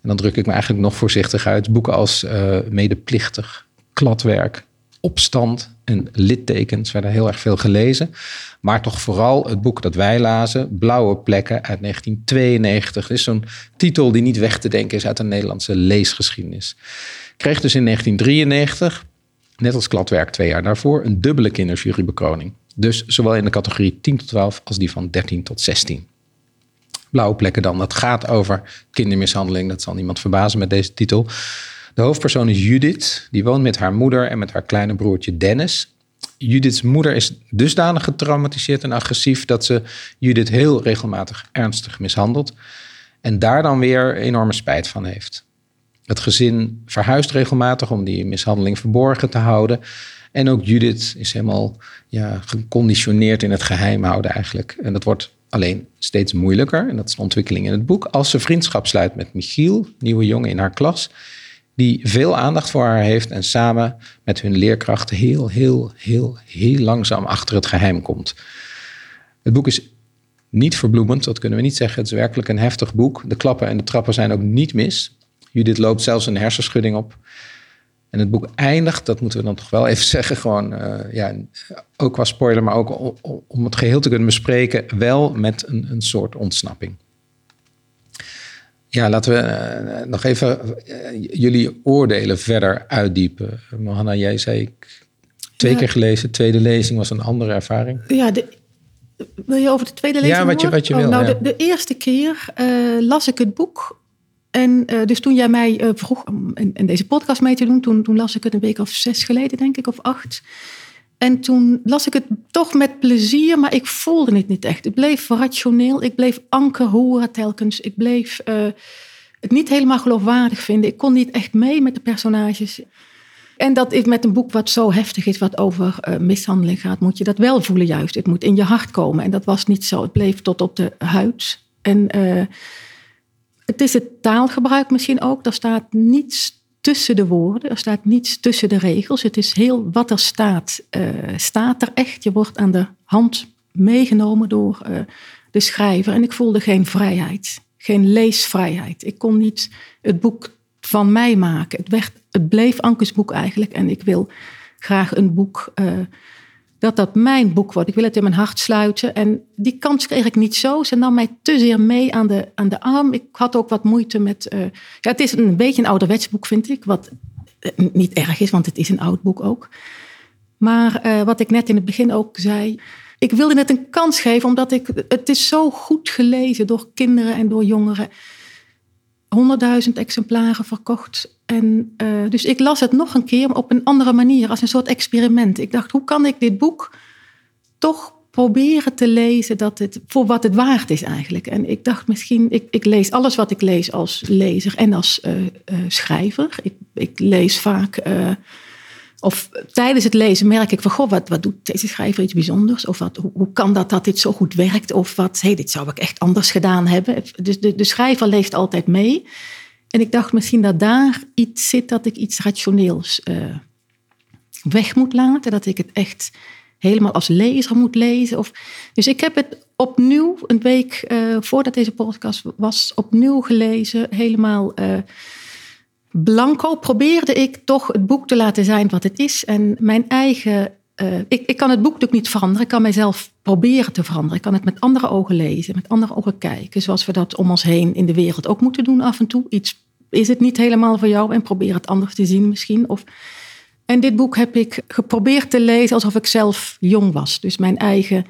A: En dan druk ik me eigenlijk nog voorzichtig uit. Boeken als uh, Medeplichtig, Kladwerk, Opstand en Littekens werden heel erg veel gelezen. Maar toch vooral het boek dat wij lazen, Blauwe Plekken uit 1992. Dat is zo'n titel die niet weg te denken is uit de Nederlandse leesgeschiedenis. Kreeg dus in 1993, net als Kladwerk twee jaar daarvoor, een dubbele kinderjurybekroning. Dus zowel in de categorie 10 tot 12 als die van 13 tot 16. Blauwe plekken dan, dat gaat over kindermishandeling. Dat zal niemand verbazen met deze titel. De hoofdpersoon is Judith. Die woont met haar moeder en met haar kleine broertje Dennis. Judiths moeder is dusdanig getraumatiseerd en agressief dat ze Judith heel regelmatig ernstig mishandelt. En daar dan weer enorme spijt van heeft. Het gezin verhuist regelmatig om die mishandeling verborgen te houden. En ook Judith is helemaal ja, geconditioneerd in het geheim houden eigenlijk. En dat wordt alleen steeds moeilijker. En dat is een ontwikkeling in het boek. Als ze vriendschap sluit met Michiel, nieuwe jongen in haar klas. Die veel aandacht voor haar heeft en samen met hun leerkrachten heel, heel, heel, heel langzaam achter het geheim komt. Het boek is niet verbloemend, dat kunnen we niet zeggen. Het is werkelijk een heftig boek. De klappen en de trappen zijn ook niet mis. Judith loopt zelfs een hersenschudding op. En het boek eindigt, dat moeten we dan toch wel even zeggen, gewoon, uh, ja, ook qua spoiler, maar ook om, het geheel te kunnen bespreken, wel met een, een soort ontsnapping. Ja, laten we uh, nog even uh, jullie oordelen verder uitdiepen. Mohanna, jij zei twee keer gelezen, tweede lezing was een andere ervaring.
C: Ja, de, wil je over de tweede lezing
A: Ja, wat je, wat je
C: oh,
A: wil.
C: nou,
A: ja.
C: de, de, eerste keer las ik het boek en uh, dus toen jij mij uh, vroeg om in, in, deze podcast mee te doen, toen, toen, las ik het een week of zes geleden, denk ik, of acht. En toen las ik het toch met plezier, maar ik voelde het niet echt. Ik bleef rationeel, ik bleef anker horen telkens. Ik bleef uh, het niet helemaal geloofwaardig vinden. Ik kon niet echt mee met de personages. En dat is met een boek wat zo heftig is, wat over mishandeling gaat, moet je dat wel voelen juist. Het moet in je hart komen. En dat was niet zo. Het bleef tot op de huid. En het is het taalgebruik misschien ook. Er staat niets tussen de woorden, er staat niets tussen de regels. Het is heel wat er staat, uh, staat er echt. Je wordt aan de hand meegenomen door uh, de schrijver. En ik voelde geen vrijheid, geen leesvrijheid. Ik kon niet het boek van mij maken. Het, werd, het bleef Ankes boek eigenlijk. En ik wil graag een boek uh, dat dat mijn boek wordt. Ik wil het in mijn hart sluiten. En die kans kreeg ik niet zo. Ze nam mij te zeer mee aan de, aan de arm. Ik had ook wat moeite met. Uh, ja, het is een beetje een ouderwets boek, vind ik. Wat eh, niet erg is, want het is een oud boek ook. Maar uh, wat ik net in het begin ook zei. Ik wilde het een kans geven, omdat ik, het is zo goed gelezen door kinderen en door jongeren. 100.000 exemplaren verkocht. En, uh, dus ik las het nog een keer op een andere manier, als een soort experiment. Ik dacht, hoe kan ik dit boek toch proberen te lezen dat het, voor wat het waard is eigenlijk. En ik dacht misschien, ik, ik lees alles wat ik lees als lezer en als uh, uh, schrijver. Ik, ik, lees vaak of tijdens het lezen merk ik van, goh, wat, wat doet deze schrijver iets bijzonders? Of wat, hoe, kan dat dat dit zo goed werkt? Of wat, hey, dit zou ik echt anders gedaan hebben. Dus de, de schrijver leest altijd mee. En ik dacht misschien dat daar iets zit dat ik iets rationeels uh, weg moet laten. Dat ik het echt helemaal als lezer moet lezen. Of, dus ik heb het opnieuw, een week uh, voordat deze podcast was, opnieuw gelezen. Helemaal... Uh, blanco probeerde ik toch het boek te laten zijn wat het is. En mijn eigen. Uh, ik, ik kan het boek natuurlijk niet veranderen. Ik kan mijzelf proberen te veranderen. Ik kan het met andere ogen lezen, met andere ogen kijken. Zoals we dat om ons heen in de wereld ook moeten doen af en toe. Iets is het niet helemaal voor jou en probeer het anders te zien misschien. Of, en dit boek heb ik geprobeerd te lezen alsof ik zelf jong was. Dus mijn eigen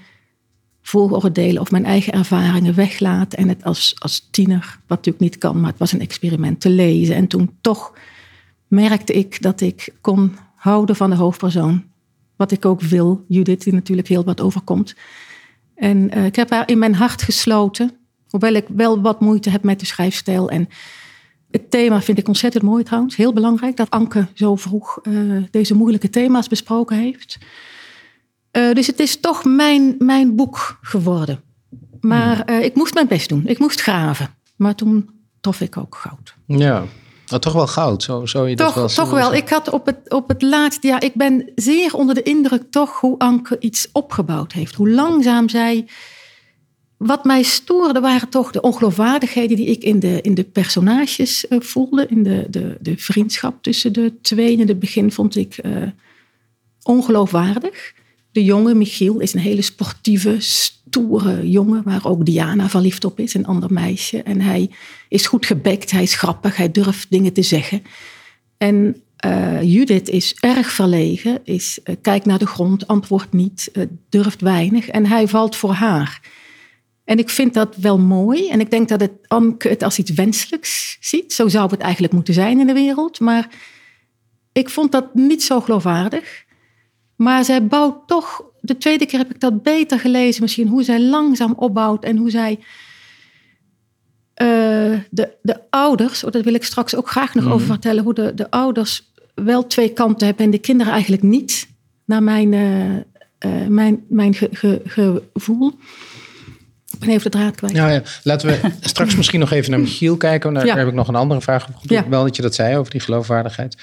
C: vooroordelen of mijn eigen ervaringen weglaten en het als, als tiener, wat natuurlijk niet kan, maar het was een experiment te lezen. En toen toch merkte ik dat ik kon houden van de hoofdpersoon. Wat ik ook wil, Judith, die natuurlijk heel wat overkomt. En uh, ik heb haar in mijn hart gesloten, hoewel ik wel wat moeite heb met de schrijfstijl. En het thema vind ik ontzettend mooi trouwens, heel belangrijk dat Anke zo vroeg uh, deze moeilijke thema's besproken heeft. Uh, dus het is toch mijn, mijn boek geworden. Maar uh, ik moest mijn best doen. Ik moest graven. Maar toen trof ik ook goud.
A: Ja, maar toch wel goud. Zo, zo je
C: toch,
A: dat wel
C: toch wel. Ik had op het, op het laatste jaar... Ik ben zeer onder de indruk toch hoe Anke iets opgebouwd heeft. Hoe langzaam zij... Wat mij stoorde waren toch de ongeloofwaardigheden die ik in de, in de personages uh, voelde. In de, de, de vriendschap tussen de twee. In het begin vond ik ongeloofwaardig. De jonge Michiel is een hele sportieve, stoere jongen, waar ook Diana verliefd op is, een ander meisje. En hij is goed gebekt, hij is grappig, hij durft dingen te zeggen. En uh, Judith is erg verlegen, is, uh, kijkt naar de grond, antwoordt niet, uh, durft weinig en hij valt voor haar. En ik vind dat wel mooi en ik denk dat het Anke het als iets wenselijks ziet. Zo zou het eigenlijk moeten zijn in de wereld, maar ik vond dat niet zo geloofwaardig. Maar zij bouwt toch, de tweede keer heb ik dat beter gelezen misschien, hoe zij langzaam opbouwt en hoe zij uh, de, de ouders, oh, daar wil ik straks ook graag nog mm. over vertellen, hoe de, de ouders wel twee kanten hebben en de kinderen eigenlijk niet, naar mijn, uh, uh, mijn, mijn ge, ge, gevoel. Ik ben even de draad kwijt.
A: Ja, ja. Laten we straks misschien nog even naar Michiel kijken. Daar ja. heb ik nog een andere vraag op. Ja. Wel dat je dat zei over die geloofwaardigheid.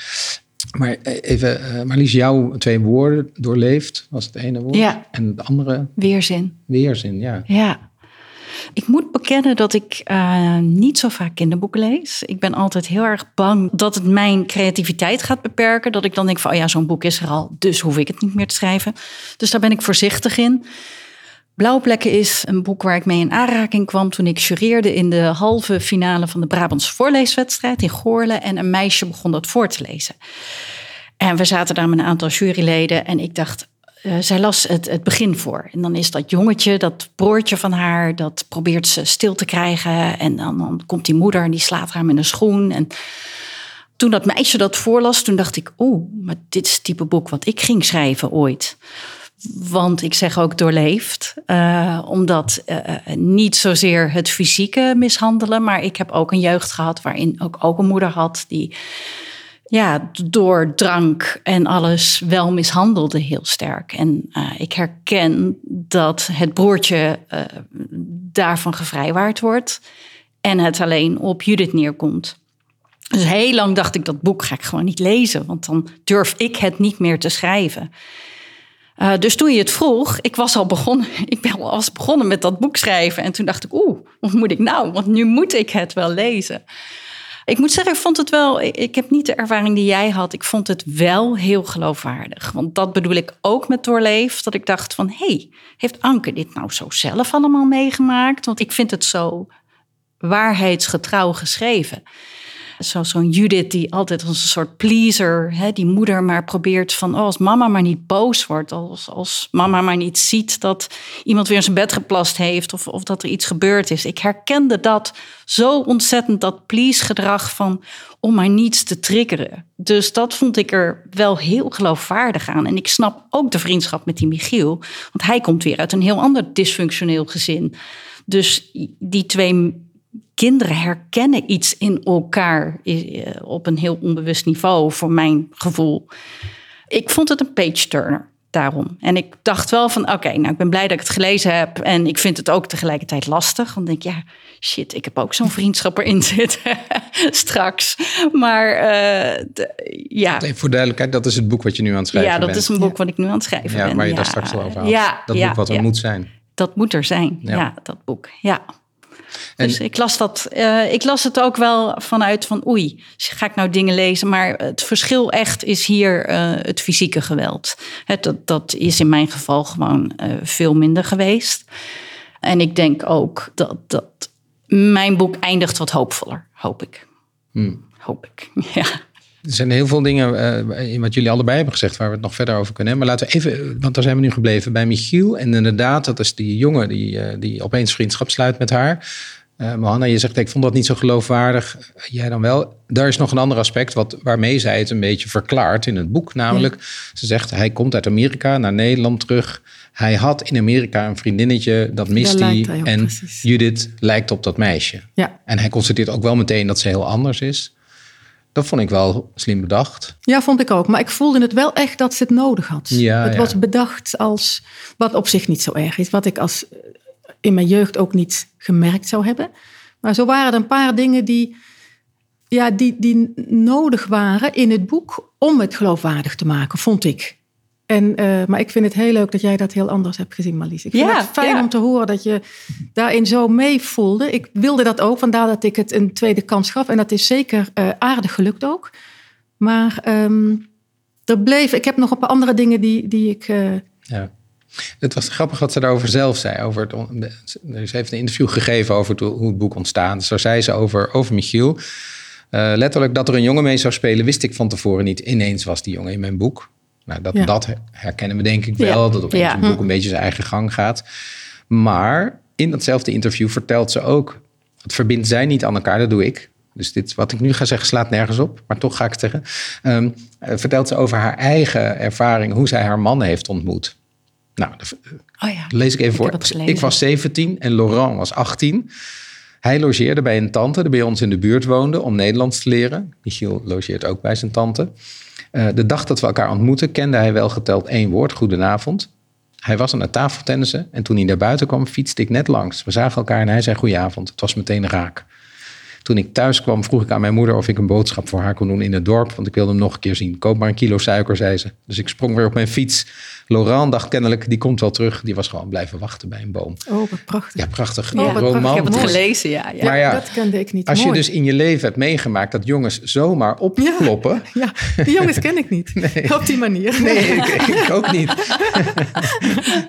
A: Maar even, uh, Marlies, jouw twee woorden doorleefd was het ene woord.
B: Ja.
A: En het andere?
B: Weerzin.
A: Weerzin, ja.
B: Ja. Ik moet bekennen dat ik uh, niet zo vaak kinderboeken lees. Ik ben altijd heel erg bang dat het mijn creativiteit gaat beperken. Dat ik dan denk van, oh ja, zo'n boek is er al, dus hoef ik het niet meer te schrijven. Dus daar ben ik voorzichtig in. Blauwplekken is een boek waar ik mee in aanraking kwam toen ik jureerde in de halve finale van de Brabantse voorleeswedstrijd in Goorle. En een meisje begon dat voor te lezen. En we zaten daar met een aantal juryleden en ik dacht, uh, zij las het, het begin voor. En dan is dat jongetje, dat broertje van haar, dat probeert ze stil te krijgen. En dan, dan komt die moeder en die slaat haar met een schoen. En toen dat meisje dat voorlas, toen dacht ik, oeh, maar dit is het type boek wat ik ging schrijven ooit. Want ik zeg ook doorleefd, uh, omdat uh, niet zozeer het fysieke mishandelen, maar ik heb ook een jeugd gehad waarin ook, ook een moeder had die ja, door drank en alles wel mishandelde heel sterk. En ik herken dat het broertje daarvan gevrijwaard wordt en het alleen op Judith neerkomt. Dus heel lang dacht ik, dat boek ga ik gewoon niet lezen, want dan durf ik het niet meer te schrijven. Uh, dus toen je het vroeg, ik was al begonnen, ik ben al begonnen met dat boek schrijven. En toen dacht ik, oeh, wat moet ik nou? Want nu moet ik het wel lezen. Ik moet zeggen, ik vond het wel. Ik heb niet de ervaring die jij had. Ik vond het wel heel geloofwaardig. Want dat bedoel ik ook met doorleef. Dat ik dacht van, hey, heeft Anke dit nou zo zelf allemaal meegemaakt? Want ik vind het zo waarheidsgetrouw geschreven. Zo'n Judith die altijd als een soort pleaser, hè, die moeder maar probeert van, oh, als mama maar niet boos wordt, als, als mama maar niet ziet dat iemand weer in zijn bed geplast heeft of, of dat er iets gebeurd is. Ik herkende dat zo ontzettend, dat please gedrag van om maar niets te triggeren. Dus dat vond ik er wel heel geloofwaardig aan. En ik snap ook de vriendschap met die Michiel, want hij komt weer uit een heel ander dysfunctioneel gezin. Dus die twee kinderen herkennen iets in elkaar eh, op een heel onbewust niveau, voor mijn gevoel. Ik vond het een page turner daarom. En ik dacht wel van, oké, nou, ik ben blij dat ik het gelezen heb. En ik vind het ook tegelijkertijd lastig. Want denk ja, shit, ik heb ook zo'n vriendschap erin zitten straks. Maar uh, ja.
A: voor duidelijkheid, dat is het boek wat je nu aan het schrijven bent.
B: Ja, dat is een boek wat ik nu aan het schrijven
A: ja,
B: ben.
A: Waar je daar straks al over had. Ja, dat boek wat er moet zijn.
B: Dat moet er zijn, ja, dat boek, ja. Dus ik las, dat, uh, ik las het ook wel vanuit van oei, ga ik nou dingen lezen? Maar het verschil echt is hier uh, het fysieke geweld. Het, dat, dat is in mijn geval gewoon uh, veel minder geweest. En ik denk ook dat, dat mijn boek eindigt wat hoopvoller, hoop ik. Hmm. Hoop ik, ja.
A: Er zijn heel veel dingen uh, in wat jullie allebei hebben gezegd waar we het nog verder over kunnen hebben. Maar laten we even, want daar zijn we nu gebleven bij Michiel. En inderdaad, dat is die jongen die, uh, die opeens vriendschap sluit met haar. Uh, Mohanna, je zegt, ik vond dat niet zo geloofwaardig. Jij dan wel. Daar is nog een ander aspect wat, waarmee zij het een beetje verklaart in het boek. Namelijk, ze zegt, hij komt uit Amerika naar Nederland terug. Hij had in Amerika een vriendinnetje, dat mist hij. En precies. Judith lijkt op dat meisje.
C: Ja.
A: En hij constateert ook wel meteen dat ze heel anders is. Dat vond ik wel slim bedacht.
C: Ja, vond ik ook. Maar ik voelde het wel echt dat ze het nodig had.
A: Ja,
C: het
A: ja.
C: was bedacht als, wat op zich niet zo erg is. Wat ik als in mijn jeugd ook niet gemerkt zou hebben. Maar zo waren er een paar dingen die, ja, die, die nodig waren in het boek om het geloofwaardig te maken, vond ik. En, uh, maar ik vind het heel leuk dat jij dat heel anders hebt gezien, Marlies. Ik vind
B: ja,
C: het fijn
B: ja.
C: om te horen dat je daarin zo mee voelde. Ik wilde dat ook, vandaar dat ik het een tweede kans gaf. En dat is zeker uh, aardig gelukt ook. Maar um, er bleef, ik heb nog een paar andere dingen die, die ik... Uh,
A: ja. Het was grappig wat ze daarover zelf zei. Over het, ze heeft een interview gegeven over het, hoe het boek ontstaat. Zo zei ze over, over Michiel. Uh, letterlijk dat er een jongen mee zou spelen, wist ik van tevoren niet. Ineens was die jongen in mijn boek. Nou, dat, ja. dat herkennen we denk ik wel. Ja. Dat ja. een boek een beetje zijn eigen gang gaat. Maar in datzelfde interview vertelt ze ook... het verbindt zij niet aan elkaar, dat doe ik. Dus dit, wat ik nu ga zeggen, slaat nergens op. Maar toch ga ik het zeggen. Um, uh, vertelt ze over haar eigen ervaring... hoe zij haar man heeft ontmoet. Nou,
B: oh ja,
A: lees ik even voor. Ik, ik was 17 en Laurent was 18. Hij logeerde bij een tante die bij ons in de buurt woonde om Nederlands te leren. Michiel logeert ook bij zijn tante. Uh, de dag dat we elkaar ontmoetten kende hij wel geteld één woord, goedenavond. Hij was aan het tafeltennissen en toen hij naar buiten kwam fietste ik net langs. We zagen elkaar en hij zei goedenavond. Het was meteen raak. Toen ik thuis kwam vroeg ik aan mijn moeder of ik een boodschap voor haar kon doen in het dorp. Want ik wilde hem nog een keer zien. Koop maar een kilo suiker, zei ze. Dus ik sprong weer op mijn fiets. Laurent dacht kennelijk, die komt wel terug. Die was gewoon blijven wachten bij een boom.
C: Oh, wat prachtig.
A: Ja, prachtig.
B: Oh,
A: roman.
B: Prachtig. Ik heb het gelezen, ja. ja.
A: Maar ja,
C: dat kende ik niet.
A: Als
C: Mooi.
A: je dus in je leven hebt meegemaakt dat jongens zomaar opkloppen.
C: Ja, ja. die jongens ken ik niet.
A: Nee.
C: Op die manier.
A: Nee, ik, ik ook niet.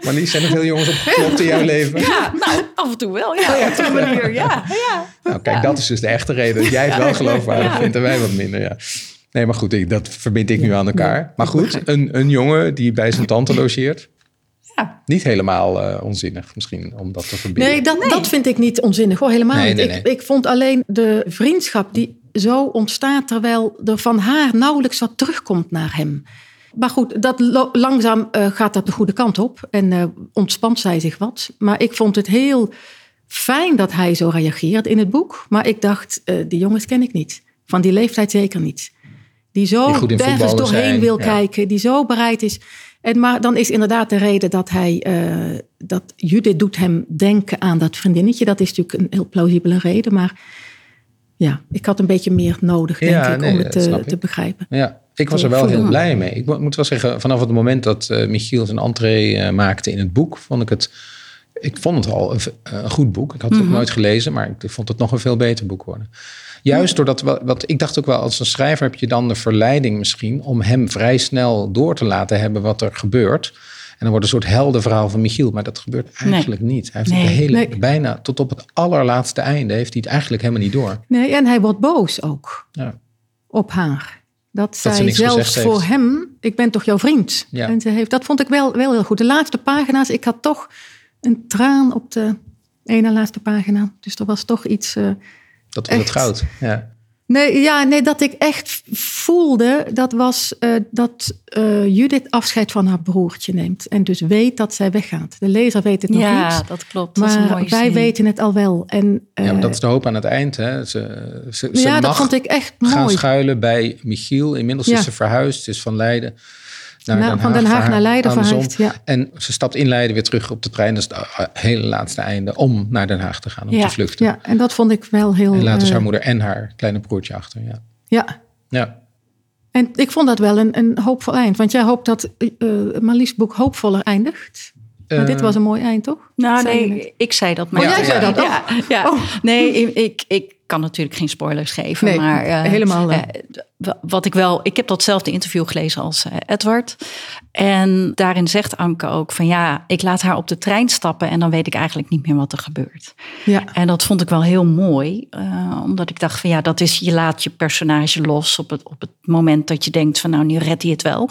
A: maar niet zijn er veel jongens opgeklopt in jouw leven?
B: Ja, nou, af en toe wel. Ja, ja op die manier, ja. ja.
A: Nou, kijk, dat is dus de echte reden. Dat jij het wel geloofwaardig vindt en wij wat minder, ja. Nee, maar goed, dat verbind ik nu aan elkaar. Maar goed, een, een jongen die bij zijn tante logeert.
B: Ja.
A: Niet helemaal uh, onzinnig misschien om dat te verbinden.
C: Nee, dat, nee. dat vind ik niet onzinnig hoor, helemaal
A: nee,
C: niet.
A: Nee, nee.
C: Ik, ik vond alleen de vriendschap die zo ontstaat terwijl er van haar nauwelijks wat terugkomt naar hem. Maar goed, dat langzaam uh, gaat dat de goede kant op en uh, ontspant zij zich wat. Maar ik vond het heel fijn dat hij zo reageert in het boek. Maar ik dacht, uh, die jongens ken ik niet. Van die leeftijd zeker niet. Die zo
A: die
C: ergens doorheen
A: zijn.
C: wil
A: ja.
C: kijken, die zo bereid is. En maar dan is inderdaad de reden dat hij, uh, dat Judith doet hem denken aan dat vriendinnetje. Dat is natuurlijk een heel plausibele reden, maar ja, ik had een beetje meer nodig, denk
A: ja,
C: ik,
A: nee,
C: om het
A: te,
C: te, begrijpen.
A: Ja, ik was er wel heel blij mee. Ik moet wel zeggen, vanaf het moment dat uh, Michiel zijn entree maakte in het boek, vond ik het, ik vond het al een, een goed boek. Ik had het
C: Mhm.
A: mm -hmm. nooit gelezen, maar ik vond het nog een veel beter boek worden. Juist doordat, wat, ik dacht ook wel, als een schrijver heb je dan de verleiding misschien om hem vrij snel door te laten hebben wat er gebeurt. En dan wordt een soort heldenverhaal van Michiel. Maar dat gebeurt eigenlijk niet. Hij heeft
B: Nee.
A: hele,
C: Nee.
A: bijna tot op het allerlaatste einde heeft hij het eigenlijk helemaal niet door.
C: Nee, en hij wordt boos ook
A: Ja.
C: op haar. Dat, zij zelfs voor
A: heeft.
C: hem, ik ben toch jouw vriend.
A: Ja.
C: En ze heeft, dat vond ik wel, wel heel goed. De laatste pagina's, ik had toch een traan op de ene laatste pagina. Dus er was toch iets... eh,
A: Dat was het
C: Echt?
A: goud. Ja.
C: Nee, ja, nee, dat ik echt voelde, dat was eh, dat eh, Judith afscheid van haar broertje neemt. En dus weet dat zij weggaat. De lezer weet het nog
B: Ja,
C: niet.
B: dat klopt. Dat is een
C: Maar
B: mooie
C: wij
B: zin.
C: weten het al wel. En,
A: ja, maar dat is de hoop aan het eind. Hè. Ze, ze, ze
C: ja, dat
A: mag
C: vond ik echt
A: gaan
C: mooi.
A: schuilen bij Michiel. Inmiddels
C: Ja.
A: is ze verhuisd. Ze is van Leiden naar
C: Nou,
A: Den
C: van Den Haag naar Leiden
A: andersom.
C: verhuisd, ja.
A: En ze stapt in Leiden weer terug op de trein. Dat is het eh, hele laatste einde om naar Den Haag te gaan. Om
B: Ja.
A: te vluchten.
C: Ja, en dat vond ik wel heel...
A: En later is
C: eh,
A: haar moeder en haar kleine broertje achter. Ja.
C: ja,
A: Ja.
C: en ik vond dat wel een, een hoopvol eind. Want jij hoopt dat eh Marlies boek hoopvoller eindigt. Maar dit was een mooi eind, toch?
B: Nou,
C: Zei
B: nee, ik zei dat.
C: Oh, jij
A: Ja,
C: zei
A: ja.
C: dat, oh.
B: Ja, ja.
C: Oh.
B: Nee, ik, ik kan natuurlijk geen spoilers geven.
C: Nee,
B: maar, eh,
C: helemaal, eh.
B: eh, wat ik wel, ik heb datzelfde interview gelezen als Edward. En daarin zegt Anke ook van ja, ik laat haar op de trein stappen en dan weet ik eigenlijk niet meer wat er gebeurt.
C: Ja,
B: En dat vond ik wel heel mooi, omdat ik dacht van ja, dat is, je laat je personage los op het, op het moment dat je denkt van nou, nu redt hij het wel.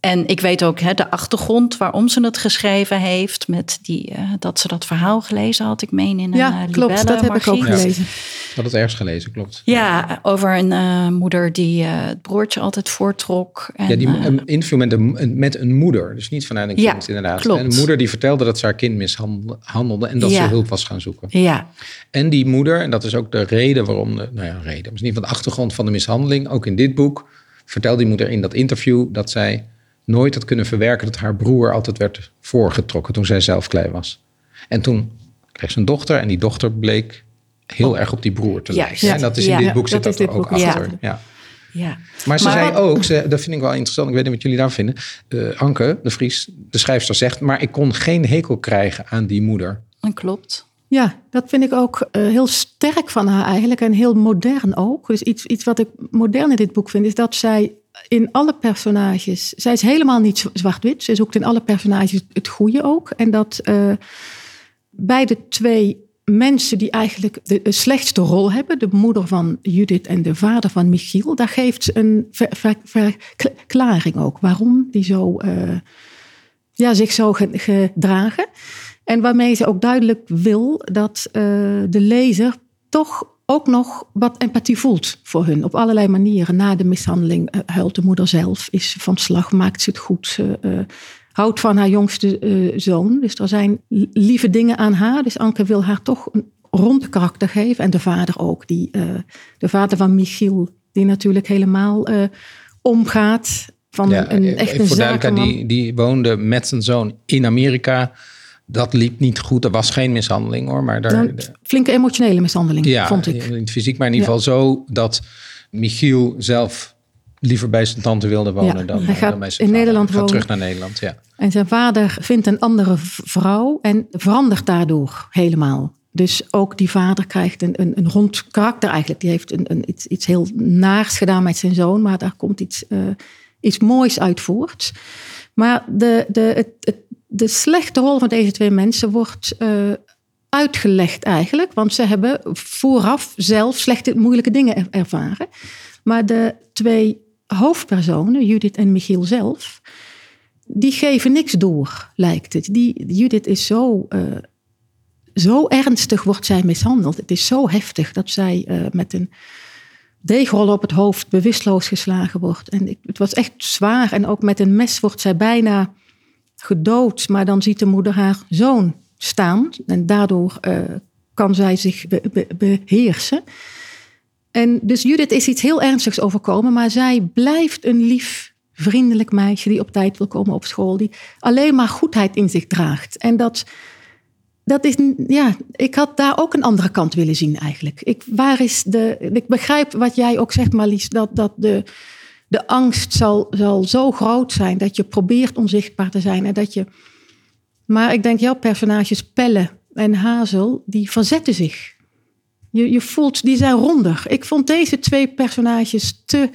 B: En ik weet ook hè, de achtergrond waarom ze het geschreven heeft, met die, eh, dat ze dat verhaal gelezen had, ik meen in een
C: ja
B: eh,
C: klopt. Dat heb ik ook gelezen.
A: Ik had het ergens gelezen, klopt.
B: Ja, over een eh, moeder die eh, het broertje altijd voortrok. En,
A: Ja, die een interview met een, met een moeder. Dus niet vanuit een
B: Ja,
A: kind, inderdaad.
B: klopt.
A: En een moeder die vertelde dat ze haar kind mishandelde en dat
B: Ja.
A: ze hulp was gaan zoeken.
B: ja,
A: En die moeder, en dat is ook de reden waarom, de, nou ja, reden, misschien van de achtergrond van de mishandeling, ook in dit boek, vertelde die moeder in dat interview dat zij nooit had kunnen verwerken dat haar broer altijd werd voorgetrokken toen zij zelf klein was. En toen kreeg ze een dochter en die dochter bleek heel erg op die broer te lijken. En dat is in
B: Ja.
A: dit boek
C: Ja,
A: zit
C: dat
A: er ook
C: boek, ja.
A: achter. Ja.
B: ja.
A: Maar ze
B: Maar
A: zei
B: wat-
A: ook, ze, dat vind ik wel interessant, ik weet niet wat jullie daar vinden. Eh, Anke, de Vries, de schrijfster, zegt, maar ik kon geen hekel krijgen aan die moeder.
B: Dat klopt.
C: Ja, dat vind ik ook eh, heel sterk van haar eigenlijk en heel modern ook. Dus iets, iets wat ik modern in dit boek vind, is dat zij in alle personages, zij is helemaal niet zwart-wit. Ze zoekt in alle personages het goede ook. En dat eh, bij de twee mensen die eigenlijk de, slechtste rol hebben, de moeder van Judith en de vader van Michiel, daar geeft een ver- ver- verklaring ook. Waarom die zo, eh, ja, zich zo ge- gedragen. En waarmee ze ook duidelijk wil dat eh, de lezer toch ook nog wat empathie voelt voor hun. Op allerlei manieren. Na de mishandeling eh, huilt de moeder zelf, is van slag, maakt ze het goed. Ze eh, houdt van haar jongste eh, zoon. Dus er zijn li- lieve dingen aan haar. Dus Anke wil haar toch een rond karakter geven. En de vader ook. Die, de vader van Michiel, die natuurlijk helemaal omgaat. Van
A: Ja,
C: een, echt een
A: voor
C: zakenman.
A: die, die woonde met zijn zoon in Amerika. Dat liep niet goed. Er was geen mishandeling hoor. Maar daar,
C: flinke emotionele mishandeling,
A: ja,
C: vond ik.
A: in het fysiek, maar in ieder
C: Ja.
A: geval zo dat Michiel zelf liever bij zijn tante wilde wonen
C: Ja,
A: dan,
C: hij gaat
A: dan bij zijn
C: in
A: vader.
C: Nederland
A: Hij gaat
C: wonen.
A: terug naar Nederland, ja.
C: En zijn vader vindt een andere vrouw en verandert daardoor helemaal. Dus ook die vader krijgt een, een, een rond karakter eigenlijk. Die heeft een, een, iets, iets heel naars gedaan met zijn zoon, maar daar komt iets, eh, iets moois uit voort. Maar de, de, het, het, de slechte rol van deze twee mensen wordt eh, uitgelegd eigenlijk. Want ze hebben vooraf zelf slechte, moeilijke dingen er- ervaren. Maar de twee hoofdpersonen, Judith en Michiel zelf, die geven niks door, lijkt het. Die, Judith is zo, eh, zo ernstig, wordt zij mishandeld. Het is zo heftig dat zij eh, met een deegrol op het hoofd bewusteloos geslagen wordt. En het was echt zwaar. En ook met een mes wordt zij bijna gedood. Maar dan ziet de moeder haar zoon staan. En daardoor eh, kan zij zich be- be- beheersen. En dus Judith is iets heel ernstigs overkomen, maar zij blijft een lief, vriendelijk meisje die op tijd wil komen op school, die alleen maar goedheid in zich draagt. En dat, dat is, ja, ik had daar ook een andere kant willen zien eigenlijk. Ik, waar is de, ik begrijp wat jij ook zegt, Marlies, dat, dat de, de angst zal, zal zo groot zijn dat je probeert onzichtbaar te zijn en dat je. Maar ik denk, jouw personages Pelle en Hazel, die verzetten zich. Je, je voelt, die zijn ronder. Ik vond deze twee personages te...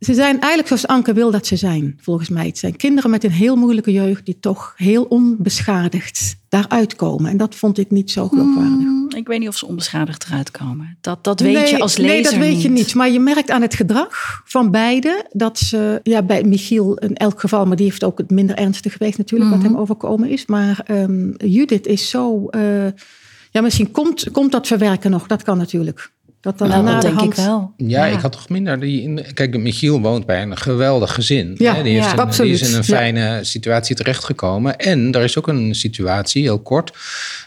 C: Ze zijn eigenlijk zoals Anke wil dat ze zijn, volgens mij. Het zijn kinderen met een heel moeilijke jeugd... die toch heel onbeschadigd daaruit komen. En dat vond ik niet zo geloofwaardig.
B: Mm, ik weet niet of ze onbeschadigd eruit komen. Dat, dat weet je als lezer
C: Nee, dat weet je niet. Maar je merkt aan het gedrag van beiden... dat ze, ja, bij Michiel in elk geval... maar die heeft ook het minder ernstig geweest natuurlijk... wat
B: Mhm.
C: hem overkomen is. Maar ehm, Judith is zo... eh, ja, misschien komt, komt dat verwerken nog. Dat kan natuurlijk. Dat dan
B: Nou, dat denk
C: hand...
B: ik wel.
A: Ja,
C: Ja.
A: ik had toch minder. Die, in- kijk, Michiel woont bij een geweldig gezin.
C: Ja,
A: hè? Die, heeft
B: ja,
A: een, die is in een
C: Ja.
A: fijne situatie terechtgekomen. En er is ook een situatie, heel kort,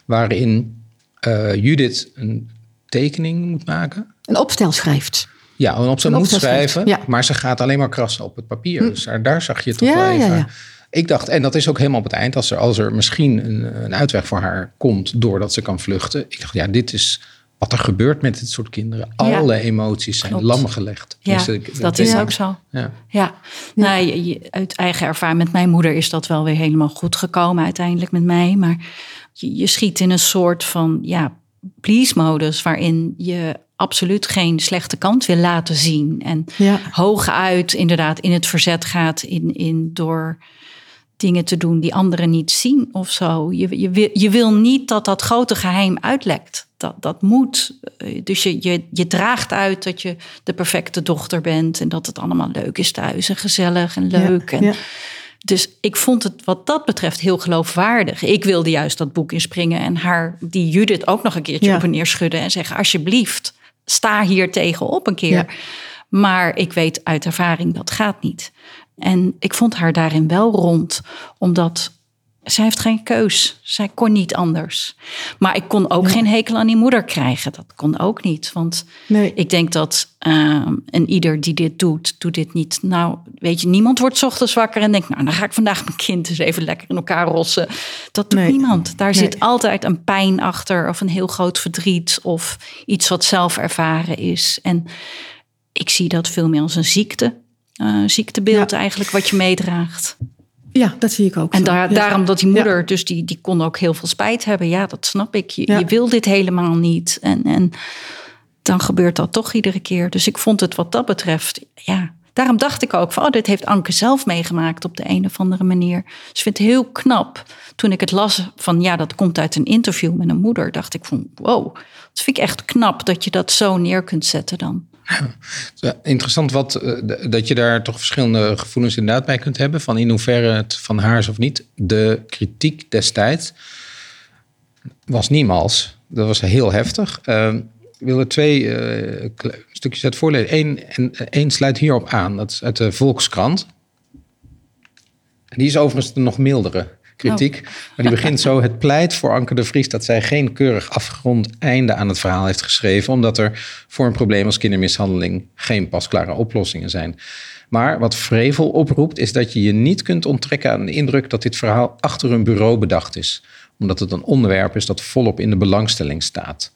A: waarin eh, Judith een tekening moet maken.
C: Een opstel schrijft.
A: Ja, en op ze
C: Een
A: moet
C: opstel
A: schrijven,
C: ja.
A: maar ze gaat alleen maar krassen op het papier. Dus daar, daar zag je toch
C: Ja,
A: wel
C: ja,
A: even.
C: ja.
A: Ik dacht, en dat is ook helemaal op het eind, als er, als er misschien een, een uitweg voor haar komt doordat ze kan vluchten. Ik dacht, ja, dit is wat er gebeurt met dit soort kinderen.
B: Ja.
A: Alle emoties zijn
B: Klopt.
A: lam gelegd.
B: Ja,
A: Dus ik-
B: dat is ook zo.
A: Ja.
B: Ja, Nou, je- je- uit eigen ervaring met mijn moeder is dat wel weer helemaal goed gekomen uiteindelijk met mij. Maar je, je schiet in een soort van ja, please-modus waarin je absoluut geen slechte kant wil laten zien. En
C: Ja.
B: hooguit inderdaad in het verzet gaat in, in door dingen te doen die anderen niet zien of zo. Je, je, wil, je wil niet dat dat grote geheim uitlekt. Dat, dat moet. Eh, Dus je, je, je draagt uit dat je de perfecte dochter bent en dat het allemaal leuk is thuis en gezellig en leuk.
C: Ja,
B: en,
C: ja.
B: Dus ik vond het wat dat betreft heel geloofwaardig. Ik wilde juist dat boek inspringen en haar, die Judith, ook nog een keertje
C: Ja.
B: op en neer schudden en zeggen: Alsjeblieft, sta hier tegenop een keer. Maar ik weet uit ervaring dat gaat niet. En ik vond haar daarin wel rond, omdat zij heeft geen keus. Zij kon niet anders. Maar ik kon ook geen hekel aan die moeder krijgen. Dat kon ook niet. Want
C: Nee.
B: ik denk dat ehm en ieder die dit doet, doet dit niet. Nou, weet je, niemand wordt ochtends wakker en denkt, nou, dan ga ik vandaag mijn kind eens even lekker in elkaar rossen. Dat doet
C: Nee.
B: niemand. Daar zit altijd een pijn achter of een heel groot verdriet of iets wat zelf ervaren is. En ik zie dat veel meer als een ziekte. eh, ziektebeeld
C: Ja.
B: eigenlijk wat je meedraagt.
C: Ja, dat zie ik ook.
B: En
C: zo.
B: daar,
C: Ja.
B: daarom dat die
C: Ja.
B: moeder, dus die, die kon ook heel veel spijt hebben. Ja, dat snap ik. Je,
C: Ja.
B: je wil dit helemaal niet. En, en dan gebeurt dat toch iedere keer. Dus ik vond het wat dat betreft, ja. Daarom dacht ik ook van, oh, dit heeft Anke zelf meegemaakt op de een of andere manier. Dus ik vind het heel knap. Toen ik het las van, ja, dat komt uit een interview met een moeder, dacht ik van, wow. Dat vind ik echt knap dat je dat zo neer kunt zetten dan.
A: Interessant wat, eh, dat je daar toch verschillende gevoelens inderdaad bij kunt hebben. Van in hoeverre het van haar is of niet. De kritiek destijds was niemals. Dat was heel heftig. Ehm, ik wil er twee eh, stukjes uit voorlezen. Eén, en één sluit hierop aan. Dat is uit de Volkskrant. Die is overigens de nog mildere kritiek. Maar die begint zo. Het pleit voor Anke de Vries dat zij geen keurig afgerond einde aan het verhaal heeft geschreven. Omdat er voor een probleem als kindermishandeling geen pasklare oplossingen zijn. Maar wat vrevel oproept is dat je je niet kunt onttrekken aan de indruk dat dit verhaal achter een bureau bedacht is. Omdat het een onderwerp is dat volop in de belangstelling staat.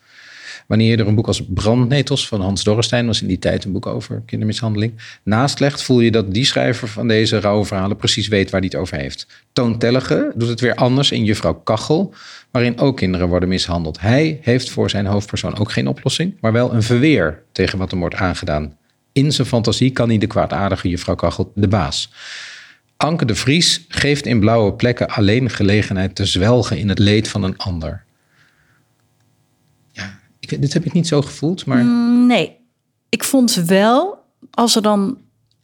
A: Wanneer je er een boek als Brandnetels van Hans Dorrestein, was in die tijd een boek over kindermishandeling, naast legt, voel je dat die schrijver van deze rauwe verhalen precies weet waar hij het over heeft. Toon Tellige doet het weer anders in Juffrouw Kachel, waarin ook kinderen worden mishandeld. Hij heeft voor zijn hoofdpersoon ook geen oplossing, maar wel een verweer tegen wat hem wordt aangedaan. In zijn fantasie kan hij de kwaadaardige Juffrouw Kachel de baas. Anke de Vries geeft in blauwe plekken alleen gelegenheid te zwelgen in het leed van een ander. Ik, dit heb ik niet zo gevoeld, maar
B: Nee, ik vond wel, als er dan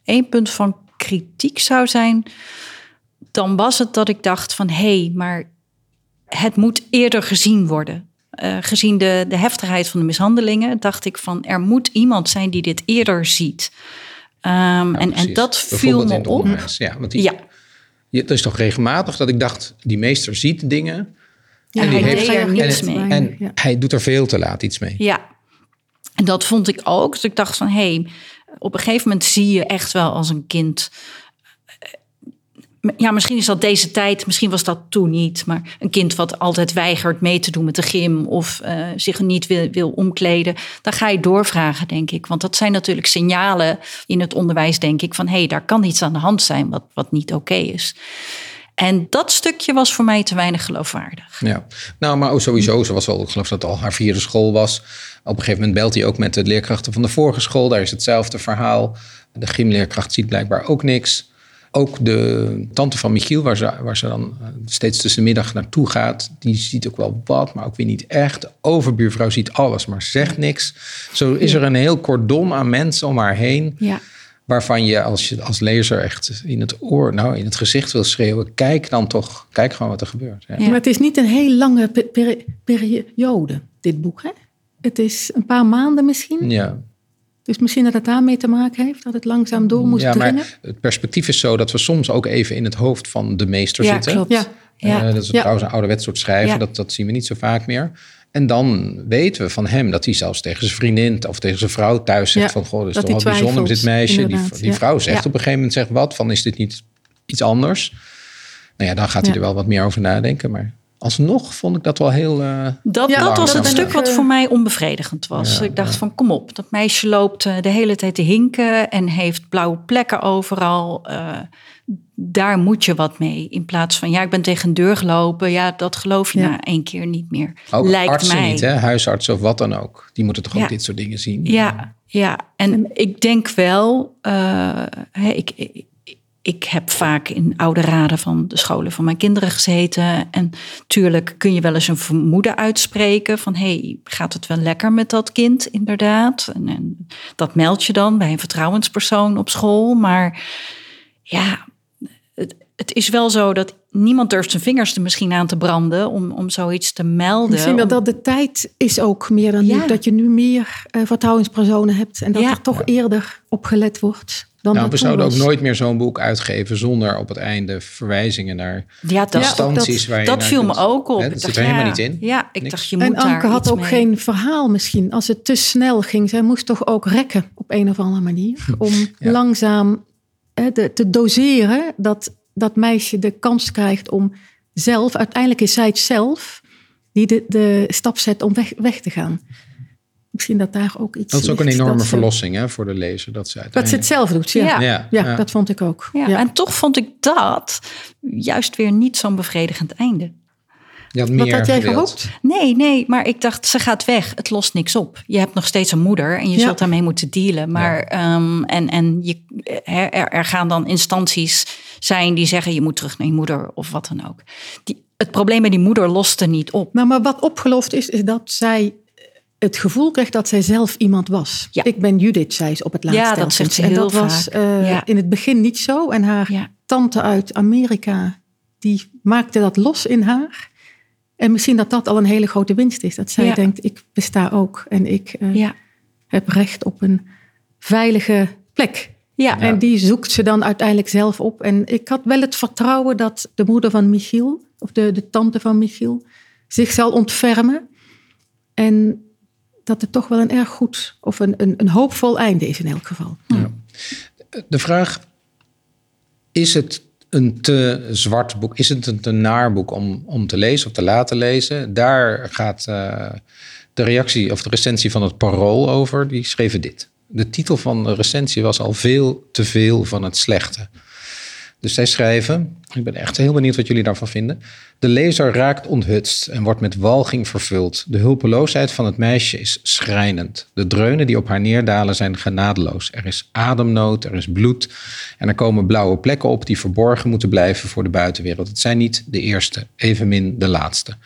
B: één punt van kritiek zou zijn, dan was het dat ik dacht van hé, hey, maar het moet eerder gezien worden. Eh, gezien de, de heftigheid van de mishandelingen, dacht ik van er moet iemand zijn die dit eerder ziet. Ehm, en, en dat viel me op.
A: onderwijs. Ja, want die,
B: Ja,
A: je- het is toch regelmatig dat ik dacht, die meester ziet dingen
B: Ja,
A: en,
B: hij
A: heeft,
B: er niks
A: en-
B: mee.
A: en
C: Ja.
A: hij doet er veel te laat iets mee.
B: Ja, en dat vond ik ook. Dus ik dacht van, hé, hey, op een gegeven moment zie je echt wel als een kind... Ja, misschien is dat deze tijd, misschien was dat toen niet. Maar een kind wat altijd weigert mee te doen met de gym... of eh, zich niet wil, wil omkleden, dan ga je doorvragen, denk ik. Want dat zijn natuurlijk signalen in het onderwijs, denk ik... van hé, hey, daar kan iets aan de hand zijn wat, wat niet oké is. En dat stukje was voor mij te weinig geloofwaardig.
A: Ja, nou, maar sowieso, ze was wel, ik geloof dat het al haar vierde school was. Op een gegeven moment belt hij ook met de leerkrachten van de vorige school. Daar is hetzelfde verhaal. De gymleerkracht ziet blijkbaar ook niks. Ook de tante van Michiel, waar ze, waar ze dan eh, steeds tussen de middag naartoe gaat, die ziet ook wel wat, maar ook weer niet echt. De overbuurvrouw ziet alles, maar zegt niks. Zo is er een heel cordon aan mensen om haar heen.
B: Ja.
A: Waarvan je als je als lezer echt in het oor, nou in het gezicht wil schreeuwen, kijk dan toch, kijk gewoon wat er gebeurt. Ja.
B: Ja.
C: Maar het is niet een heel lange pe- peri- periode, dit boek. Hè? Het is een paar maanden misschien.
A: ja.
C: Dus misschien dat het daarmee te maken heeft, dat het langzaam door moest
A: Ja,
C: dringen.
A: maar het perspectief is zo dat we soms ook even in het hoofd van de meester
B: Ja,
A: zitten.
B: klopt.
C: Ja,
B: Ja.
A: Eh, dat is
C: Ja.
A: trouwens een ouderwets soort schrijven.
B: Ja.
A: Dat, dat zien we niet zo vaak meer. En dan weten we van hem dat hij zelfs tegen zijn vriendin of tegen zijn vrouw thuis zegt
C: Ja,
A: van... Goh, dat is
C: dat
A: toch wel bijzonder met dit meisje. Die, die
C: ja.
A: vrouw zegt
C: Ja.
A: op een gegeven moment zegt wat van is dit niet iets anders? Nou ja, dan gaat hij
C: Ja.
A: er wel wat meer over nadenken. Maar alsnog vond ik dat wel heel... eh,
B: Dat,
C: Ja,
B: dat was het stuk wat voor mij onbevredigend was.
A: Ja,
B: ik dacht
A: ja.
B: van kom op, dat meisje loopt eh, de hele tijd te hinken en heeft blauwe plekken overal. Eh, daar moet je wat mee. In plaats van ja, ik ben tegen een deur gelopen. Ja, dat geloof je
C: Ja.
B: na één keer niet meer.
A: ook
B: Lijkt
A: artsen
B: mij.
A: niet, hè? huisartsen of wat dan ook. Die moeten toch ook
B: Ja.
A: dit soort dingen zien?
B: Ja, ja. En ik denk wel, eh, hè, ik, ik, ik heb vaak in oude raden van de scholen van mijn kinderen gezeten. En tuurlijk kun je wel eens een vermoeden uitspreken van hey, gaat het wel lekker met dat kind, inderdaad. En, en dat meld je dan bij een vertrouwenspersoon op school. Maar ja, het, het is wel zo dat niemand durft zijn vingers er misschien aan te branden om, om zoiets te melden.
C: Misschien wel
B: Om-
C: dat de tijd is ook meer dan nu.
B: Ja.
C: Dat je nu meer eh, vertrouwenspersonen hebt. En dat
B: Ja.
C: er toch eerder op gelet wordt dan
A: Nou,
C: dat
A: we zouden ook nooit meer zo'n boek uitgeven zonder op het einde verwijzingen naar
B: ja, dat,
A: instanties waar je
B: dat
A: naar
B: viel me ook op. Ik
A: dat
B: dacht,
A: zit er helemaal niet in.
B: Ja, ik
A: Niks.
B: dacht, je moet
C: En Anke
B: daar
C: had
B: iets
C: ook
B: mee.
C: geen verhaal misschien. Als het te snel ging. Zij moest toch ook rekken op een of andere manier. Om langzaam eh, de, te doseren dat dat meisje de kans krijgt om zelf... Uiteindelijk is zij het zelf die de, de stap zet om weg, weg te gaan. Misschien dat daar ook iets
A: Dat is ook een enorme
C: ze-
A: verlossing hè, voor de lezer. Dat ze
C: Dat ze het
A: uiteindelijk...
C: zelf doet, ja.
B: Ja.
C: Ja,
A: Ja, ja.
C: dat vond ik ook.
B: Ja,
C: Ja.
B: En toch vond ik dat juist weer niet zo'n bevredigend einde.
C: Wat
A: meer
C: had jij
A: gewild.
C: gehoopt?
B: Nee, nee, maar ik dacht, ze gaat weg. Het lost niks op. Je hebt nog steeds een moeder en je
C: Ja.
B: zult daarmee moeten dealen. Maar ehm, en, en je, er, gaan dan instanties zijn die zeggen, je moet terug naar je moeder of wat dan ook. Die, het probleem met die moeder loste niet op.
C: Nou, maar wat opgelost is, is dat zij het gevoel kreeg dat zij zelf iemand was.
B: Ja.
C: Ik ben Judith, zei ze op het laatste.
B: Ja, dat zegt ze
C: En dat was
B: vaak.
C: eh,
B: Ja.
C: in het begin niet zo. En haar tante uit Amerika, die maakte dat los in haar. En misschien dat dat al een hele grote winst is. Dat zij
B: Ja.
C: denkt, ik besta ook. En ik eh,
B: Ja,
C: heb recht op een veilige plek.
B: ja.
C: En die zoekt ze dan uiteindelijk zelf op. En ik had wel het vertrouwen dat de moeder van Michiel, of de, de tante van Michiel, zich zal ontfermen. En dat het toch wel een erg goed of een, een, een hoopvol einde is in elk geval.
A: De vraag, is het een te zwart boek? Is het een te naar boek om, om te lezen of te laten lezen? Daar gaat eh, de reactie of de recensie van het Parool over. Die schreven dit. De titel van de recensie was al veel te veel van het slechte. Dus zij schrijven, ik ben echt heel benieuwd wat jullie daarvan vinden. De lezer raakt onthutst en wordt met walging vervuld. De hulpeloosheid van het meisje is schrijnend. De dreunen die op haar neerdalen zijn genadeloos. Er is ademnood, er is bloed en er komen blauwe plekken op die verborgen moeten blijven voor de buitenwereld. Het zijn niet de eerste, evenmin de laatste.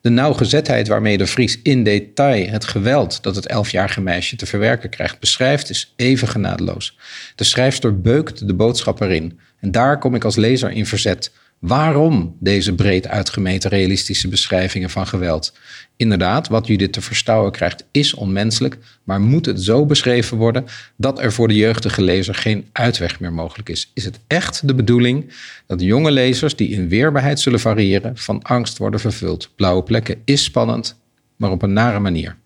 A: De nauwgezetheid waarmee de Vries in detail het geweld dat het elfjarige meisje te verwerken krijgt beschrijft, is even genadeloos. De schrijfster beukt de boodschap erin. En daar kom ik als lezer in verzet. Waarom deze breed uitgemeten realistische beschrijvingen van geweld? Inderdaad, wat Judith te verstouwen krijgt is onmenselijk, maar moet het zo beschreven worden dat er voor de jeugdige lezer geen uitweg meer mogelijk is? Is het echt de bedoeling dat jonge lezers die in weerbaarheid zullen variëren van angst worden vervuld? Blauwe plekken is spannend, maar op een nare manier.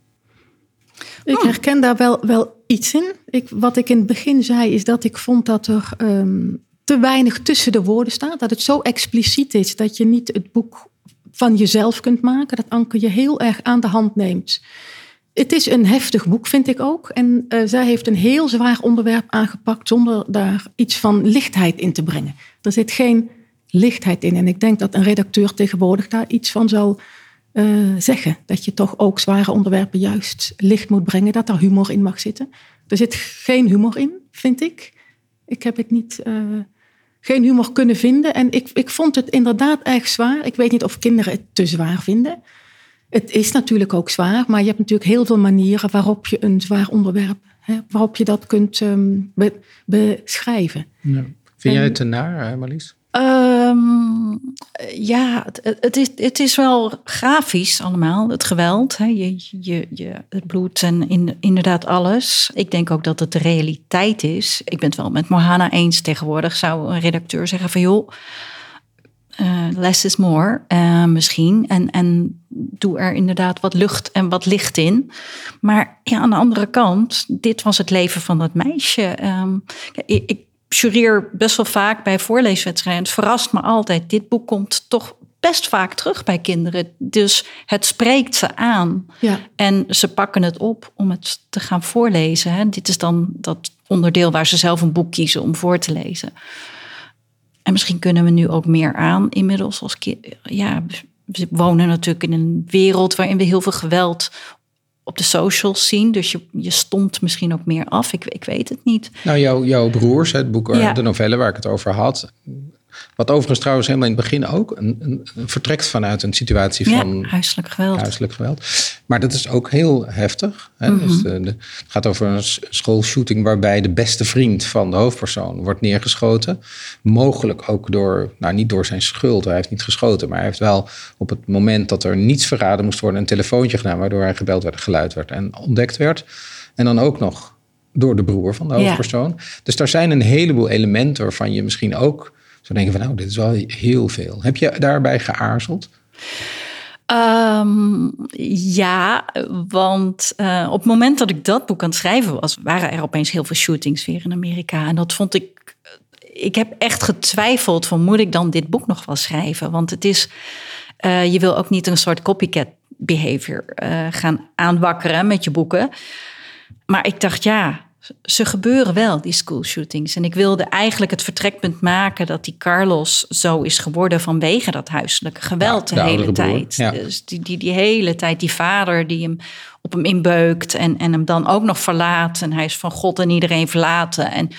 C: Ik herken daar wel, wel iets in. Ik, wat ik in het begin zei, is dat ik vond dat er ehm, te weinig tussen de woorden staat. Dat het zo expliciet is dat je niet het boek van jezelf kunt maken. Dat Anke je heel erg aan de hand neemt. Het is een heftig boek, vind ik ook. En eh, zij heeft een heel zwaar onderwerp aangepakt zonder daar iets van lichtheid in te brengen. Er zit geen lichtheid in. En ik denk dat een redacteur tegenwoordig daar iets van zal eh, zeggen. Dat je toch ook zware onderwerpen juist licht moet brengen, dat daar humor in mag zitten. Er zit geen humor in, vind ik. Ik heb het niet, uh, geen humor kunnen vinden. En ik, ik vond het inderdaad erg zwaar. Ik weet niet of kinderen het te zwaar vinden. Het is natuurlijk ook zwaar, maar je hebt natuurlijk heel veel manieren waarop je een zwaar onderwerp, hè, waarop je dat kunt um, be, beschrijven.
A: Ja. Vind jij het te naar, Marlies?
B: Um, ja, het, het, is, het is wel grafisch allemaal, het geweld. Hè? Je, je, je, het bloed en in, inderdaad alles. Ik denk ook dat het de realiteit is. Ik ben het wel met Mohana eens tegenwoordig. Zou een redacteur zeggen van joh, uh, less is more uh, misschien. En, en doe er inderdaad wat lucht en wat licht in. Maar ja, aan de andere kant, dit was het leven van dat meisje. Ik, ik jureer best wel vaak bij voorleeswedstrijden. Het verrast me altijd. Dit boek komt toch best vaak terug bij kinderen. Dus het spreekt ze aan. Ja. En ze pakken het op om het te gaan voorlezen. Hè. Dit is dan dat onderdeel waar ze zelf een boek kiezen om voor te lezen. En misschien kunnen we nu ook meer aan inmiddels als ja, we wonen natuurlijk in een wereld waarin we heel veel geweld op de socials zien. Dus je, je stond misschien ook meer af. Ik, ik weet het niet.
A: Nou, jouw, jouw broers, het boek, ja. de novelle waar ik het over had, wat overigens trouwens helemaal in het begin ook een, een, een vertrekt vanuit een situatie van
B: huiselijk geweld.
A: huiselijk geweld. Maar dat is ook heel heftig. Hè? Mm -hmm. dus de, de, het gaat over een schoolshooting waarbij de beste vriend van de hoofdpersoon wordt neergeschoten. Mogelijk ook door, nou niet door zijn schuld, hij heeft niet geschoten, maar hij heeft wel op het moment dat er niets verraden moest worden een telefoontje gedaan waardoor hij gebeld werd, geluid werd en ontdekt werd. En dan ook nog door de broer van de hoofdpersoon. Ja. Dus daar zijn een heleboel elementen waarvan je misschien ook zo denken van nou, dit is wel heel veel. Heb je daarbij geaarzeld?
B: Um, ja, want uh, op het moment dat ik dat boek aan het schrijven was, waren er opeens heel veel shootings weer in Amerika. En dat vond ik. Ik heb echt getwijfeld van moet ik dan dit boek nog wel schrijven? Want het is. Uh, je wil ook niet een soort copycat behavior uh, gaan aanwakkeren met je boeken. Maar ik dacht, ja, ze gebeuren wel, die schoolshootings. En ik wilde eigenlijk het vertrekpunt maken dat die Carlos zo is geworden vanwege dat huiselijke geweld ja, de, de hele tijd. Ja. Dus die, die, die hele tijd, die vader die hem op hem inbeukt en, en hem dan ook nog verlaat. En hij is van God en iedereen verlaten. En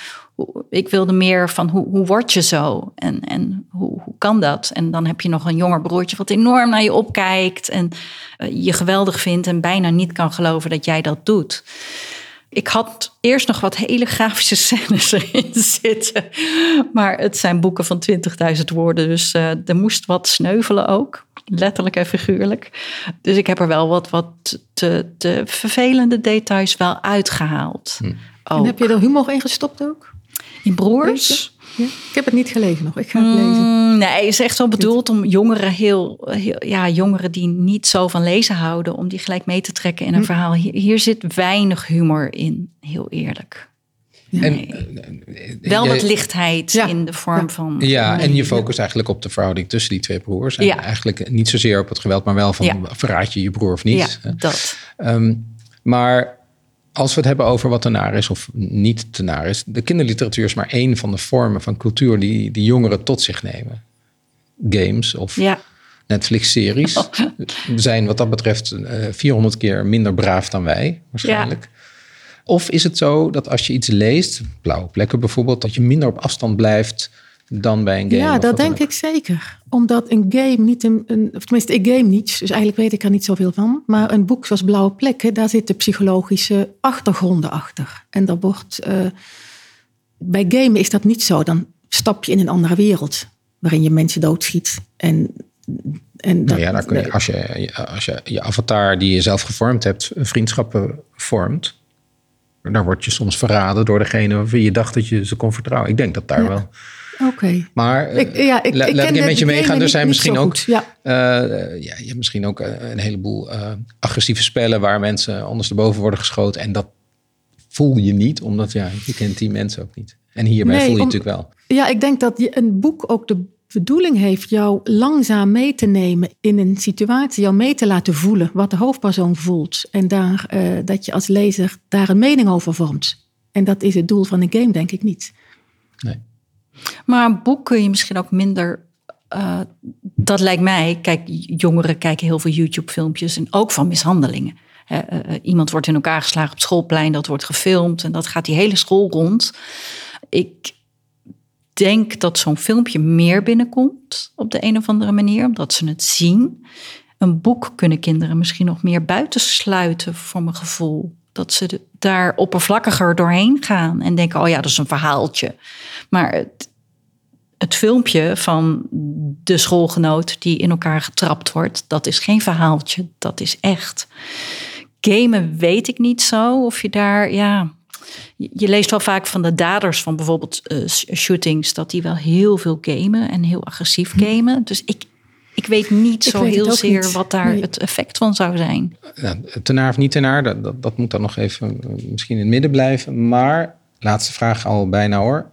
B: ik wilde meer van hoe, hoe word je zo en, en hoe, hoe kan dat? En dan heb je nog een jonger broertje wat enorm naar je opkijkt en uh, je geweldig vindt en bijna niet kan geloven dat jij dat doet. Ik had eerst nog wat hele grafische scènes erin zitten. Maar het zijn boeken van 20.000 woorden. Dus uh, er moest wat sneuvelen ook. Letterlijk en figuurlijk. Dus ik heb er wel wat, wat te, te vervelende details wel uitgehaald. Hm.
C: En heb je er humor in gestopt ook?
B: In broers?
C: Ja? Ik heb het niet gelezen nog. Ik ga het lezen. Mm,
B: nee, het is echt zo bedoeld om jongeren heel, heel, ja, jongeren die niet zo van lezen houden, om die gelijk mee te trekken in een hm. verhaal. Hier, hier, zit weinig humor in, heel eerlijk. Nee. En, Wel wat lichtheid ja. in de vorm
A: ja.
B: van.
A: Ja, en je focus eigenlijk op de verhouding tussen die twee broers. En ja. eigenlijk niet zozeer op het geweld, maar wel van verraad je je broer of niet.
B: Ja, dat.
A: Um, maar als we het hebben over wat te naar is of niet te naar is. De kinderliteratuur is maar één van de vormen van cultuur die, die jongeren tot zich nemen. Games of ja. Netflix-series oh. zijn wat dat betreft uh, 400 keer minder braaf dan wij, waarschijnlijk. Ja. Of is het zo dat als je iets leest, blauwe plekken bijvoorbeeld, dat je minder op afstand blijft dan bij een game?
C: Ja, dat denk ik zeker. Omdat een game niet een, een, of tenminste, ik game niet, dus eigenlijk weet ik er niet zoveel van. Maar een boek zoals Blauwe Plekken, daar zitten psychologische achtergronden achter. En dat wordt, uh, bij gamen is dat niet zo. Dan stap je in een andere wereld, waarin je mensen doodschiet. En, en dat,
A: nou ja, dan kun je, als, je, als je je avatar die je zelf gevormd hebt, vriendschappen vormt. Dan word je soms verraden door degene waarvan je dacht dat je ze kon vertrouwen. Ik denk dat daar ja. wel
C: Oké. Okay.
A: Maar ik, ja, ik, laat ik, ik met je meegaan. Er zijn misschien ook, ja. Uh, ja, je hebt misschien ook een heleboel uh, agressieve spellen waar mensen ondersteboven worden geschoten. En dat voel je niet, omdat ja, je kent die mensen ook niet. En hierbij nee, voel je om, natuurlijk wel.
C: Ja, ik denk dat je een boek ook de bedoeling heeft jou langzaam mee te nemen in een situatie, jou mee te laten voelen wat de hoofdpersoon voelt. En daar, uh, dat je als lezer daar een mening over vormt. En dat is het doel van een game, denk ik niet.
A: Nee.
B: Maar een boek kun je misschien ook minder uh, dat lijkt mij, kijk, jongeren kijken heel veel YouTube-filmpjes en ook van mishandelingen. Uh, iemand wordt in elkaar geslagen op schoolplein, dat wordt gefilmd en dat gaat die hele school rond. Ik denk dat zo'n filmpje meer binnenkomt op de een of andere manier, omdat ze het zien. Een boek kunnen kinderen misschien nog meer buitensluiten, voor mijn gevoel. Dat ze daar oppervlakkiger doorheen gaan en denken: oh ja, dat is een verhaaltje. Maar het, het filmpje van de schoolgenoot die in elkaar getrapt wordt, dat is geen verhaaltje, dat is echt. Gamen weet ik niet zo of je daar, ja. Je leest wel vaak van de daders van bijvoorbeeld uh, shootings dat die wel heel veel gamen en heel agressief hm. gamen. Dus ik, ik weet niet zo heel zeer wat daar het effect van zou zijn.
A: Ja, tenaar of niet tenaar, dat, dat, dat moet dan nog even eh, misschien in het midden blijven. Maar, laatste vraag al bijna hoor.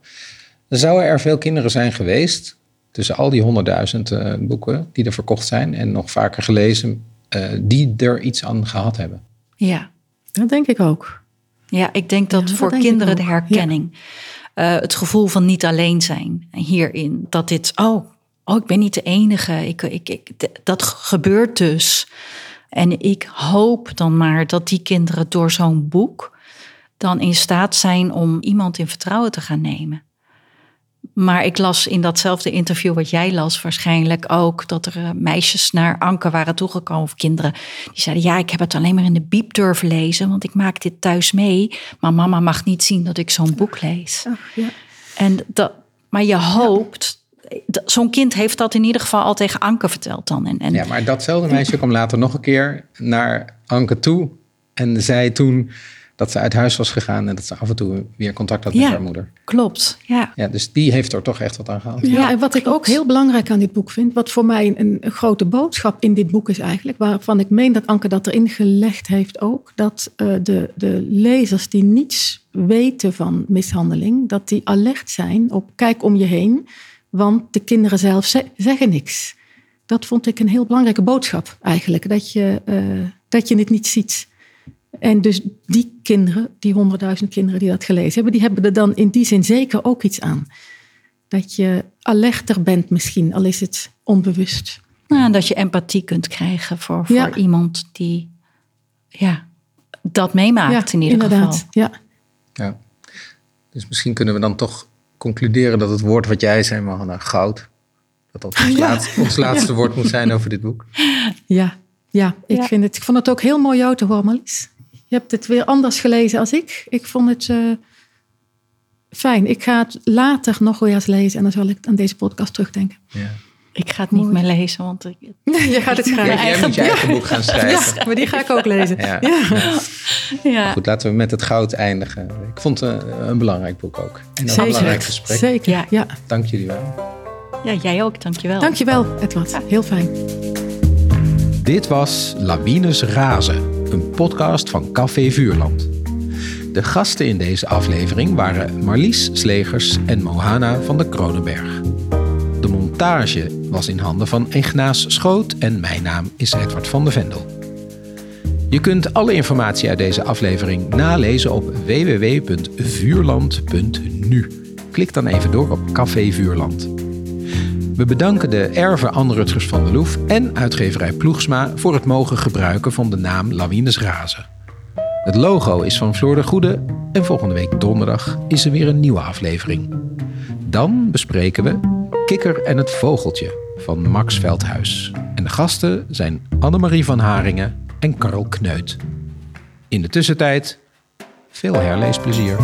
A: Zouden er veel kinderen zijn geweest, tussen al die honderdduizend uh, boeken die er verkocht zijn en nog vaker gelezen, uh, die er iets aan gehad hebben?
B: Ja.
C: Dat denk ik ook.
B: Ja, ik denk dat voor kinderen de herkenning, ja. uh, het gevoel van niet alleen zijn hierin, dat dit, oh, oh ik ben niet de enige, ik, ik, ik, dat gebeurt dus. En ik hoop dan maar dat die kinderen door zo'n boek dan in staat zijn om iemand in vertrouwen te gaan nemen. Maar ik las in datzelfde interview wat jij las waarschijnlijk ook dat er eh, meisjes naar Anke waren toegekomen of kinderen. Die zeiden ja, ik heb het alleen maar in de biep durven lezen, want ik maak dit thuis mee. Maar mama mag niet zien dat ik zo'n boek lees. ja. En dat, maar je hoopt, zo'n kind heeft dat in ieder geval al tegen Anke verteld dan. En, en,
A: ja, maar datzelfde meisje kwam later nog een keer naar Anke toe en zei toen dat ze uit huis was gegaan en dat ze af en toe weer contact had met haar moeder.
B: Klopt, ja.
A: ja. Dus die heeft er toch echt wat aan gehad.
C: Ja, en wat ik ook heel belangrijk aan dit boek vind, wat voor mij een, een, grote boodschap in dit boek is eigenlijk, waarvan ik meen dat Anke dat erin gelegd heeft ook, dat uh, de, de lezers die niets weten van mishandeling, dat die alert zijn op kijk om je heen, want de kinderen zelf zeggen niks. Dat vond ik een heel belangrijke boodschap eigenlijk, dat je, uh, dat je het niet ziet. En dus die kinderen, die honderdduizend kinderen die dat gelezen hebben, die hebben er dan in die zin zeker ook iets aan. Dat je alerter bent misschien, al is het onbewust.
B: Nou, dat je empathie kunt krijgen voor, voor iemand die ja, dat meemaakt in ieder inderdaad. geval.
C: Ja.
A: ja. Dus misschien kunnen we dan toch concluderen dat het woord wat jij zei, Mahana, goud, dat dat ons, laatste, ons laatste woord moet zijn over dit boek.
C: Ja, ja, ik, Vind het, ik vond het ook heel mooi jou te horen, Marlies. Je hebt het weer anders gelezen als ik. Ik vond het uh, fijn. Ik ga het later nog weer eens lezen en dan zal ik aan deze podcast terugdenken. Ja.
B: Ik ga het niet meer lezen, want ik...
C: je gaat het
A: graag. Ja, jij moet je eigen boek gaan schrijven.
C: Ja, maar die ga ik ook lezen. Ja.
A: ja. Goed, laten we met het goud eindigen. Ik vond het een, een belangrijk boek ook. En een belangrijk gesprek.
C: Zeker, ja.
A: Dank jullie wel.
B: Ja, jij ook. Dankjewel.
C: Dankjewel, Edward. Heel fijn.
D: Dit was Lawines Razen een podcast van Café Vuurland. De gasten in deze aflevering waren Marlies Slegers en Mohana van de Kronenberg. De montage was in handen van Ignaas Schoot en mijn naam is Edward van de Vendel. Je kunt alle informatie uit deze aflevering nalezen op www.vuurland.nu. Klik dan even door op Café Vuurland. We bedanken de erven Anne Rutgers van der Loef en uitgeverij Ploegsma voor het mogen gebruiken van de naam Lawines Razen. Het logo is van Floor de Goede en volgende week donderdag is er weer een nieuwe aflevering. Dan bespreken we Kikker en het Vogeltje van Max Veldhuis. En de gasten zijn Annemarie van Haringen en Karel Kneut. In de tussentijd veel herleesplezier.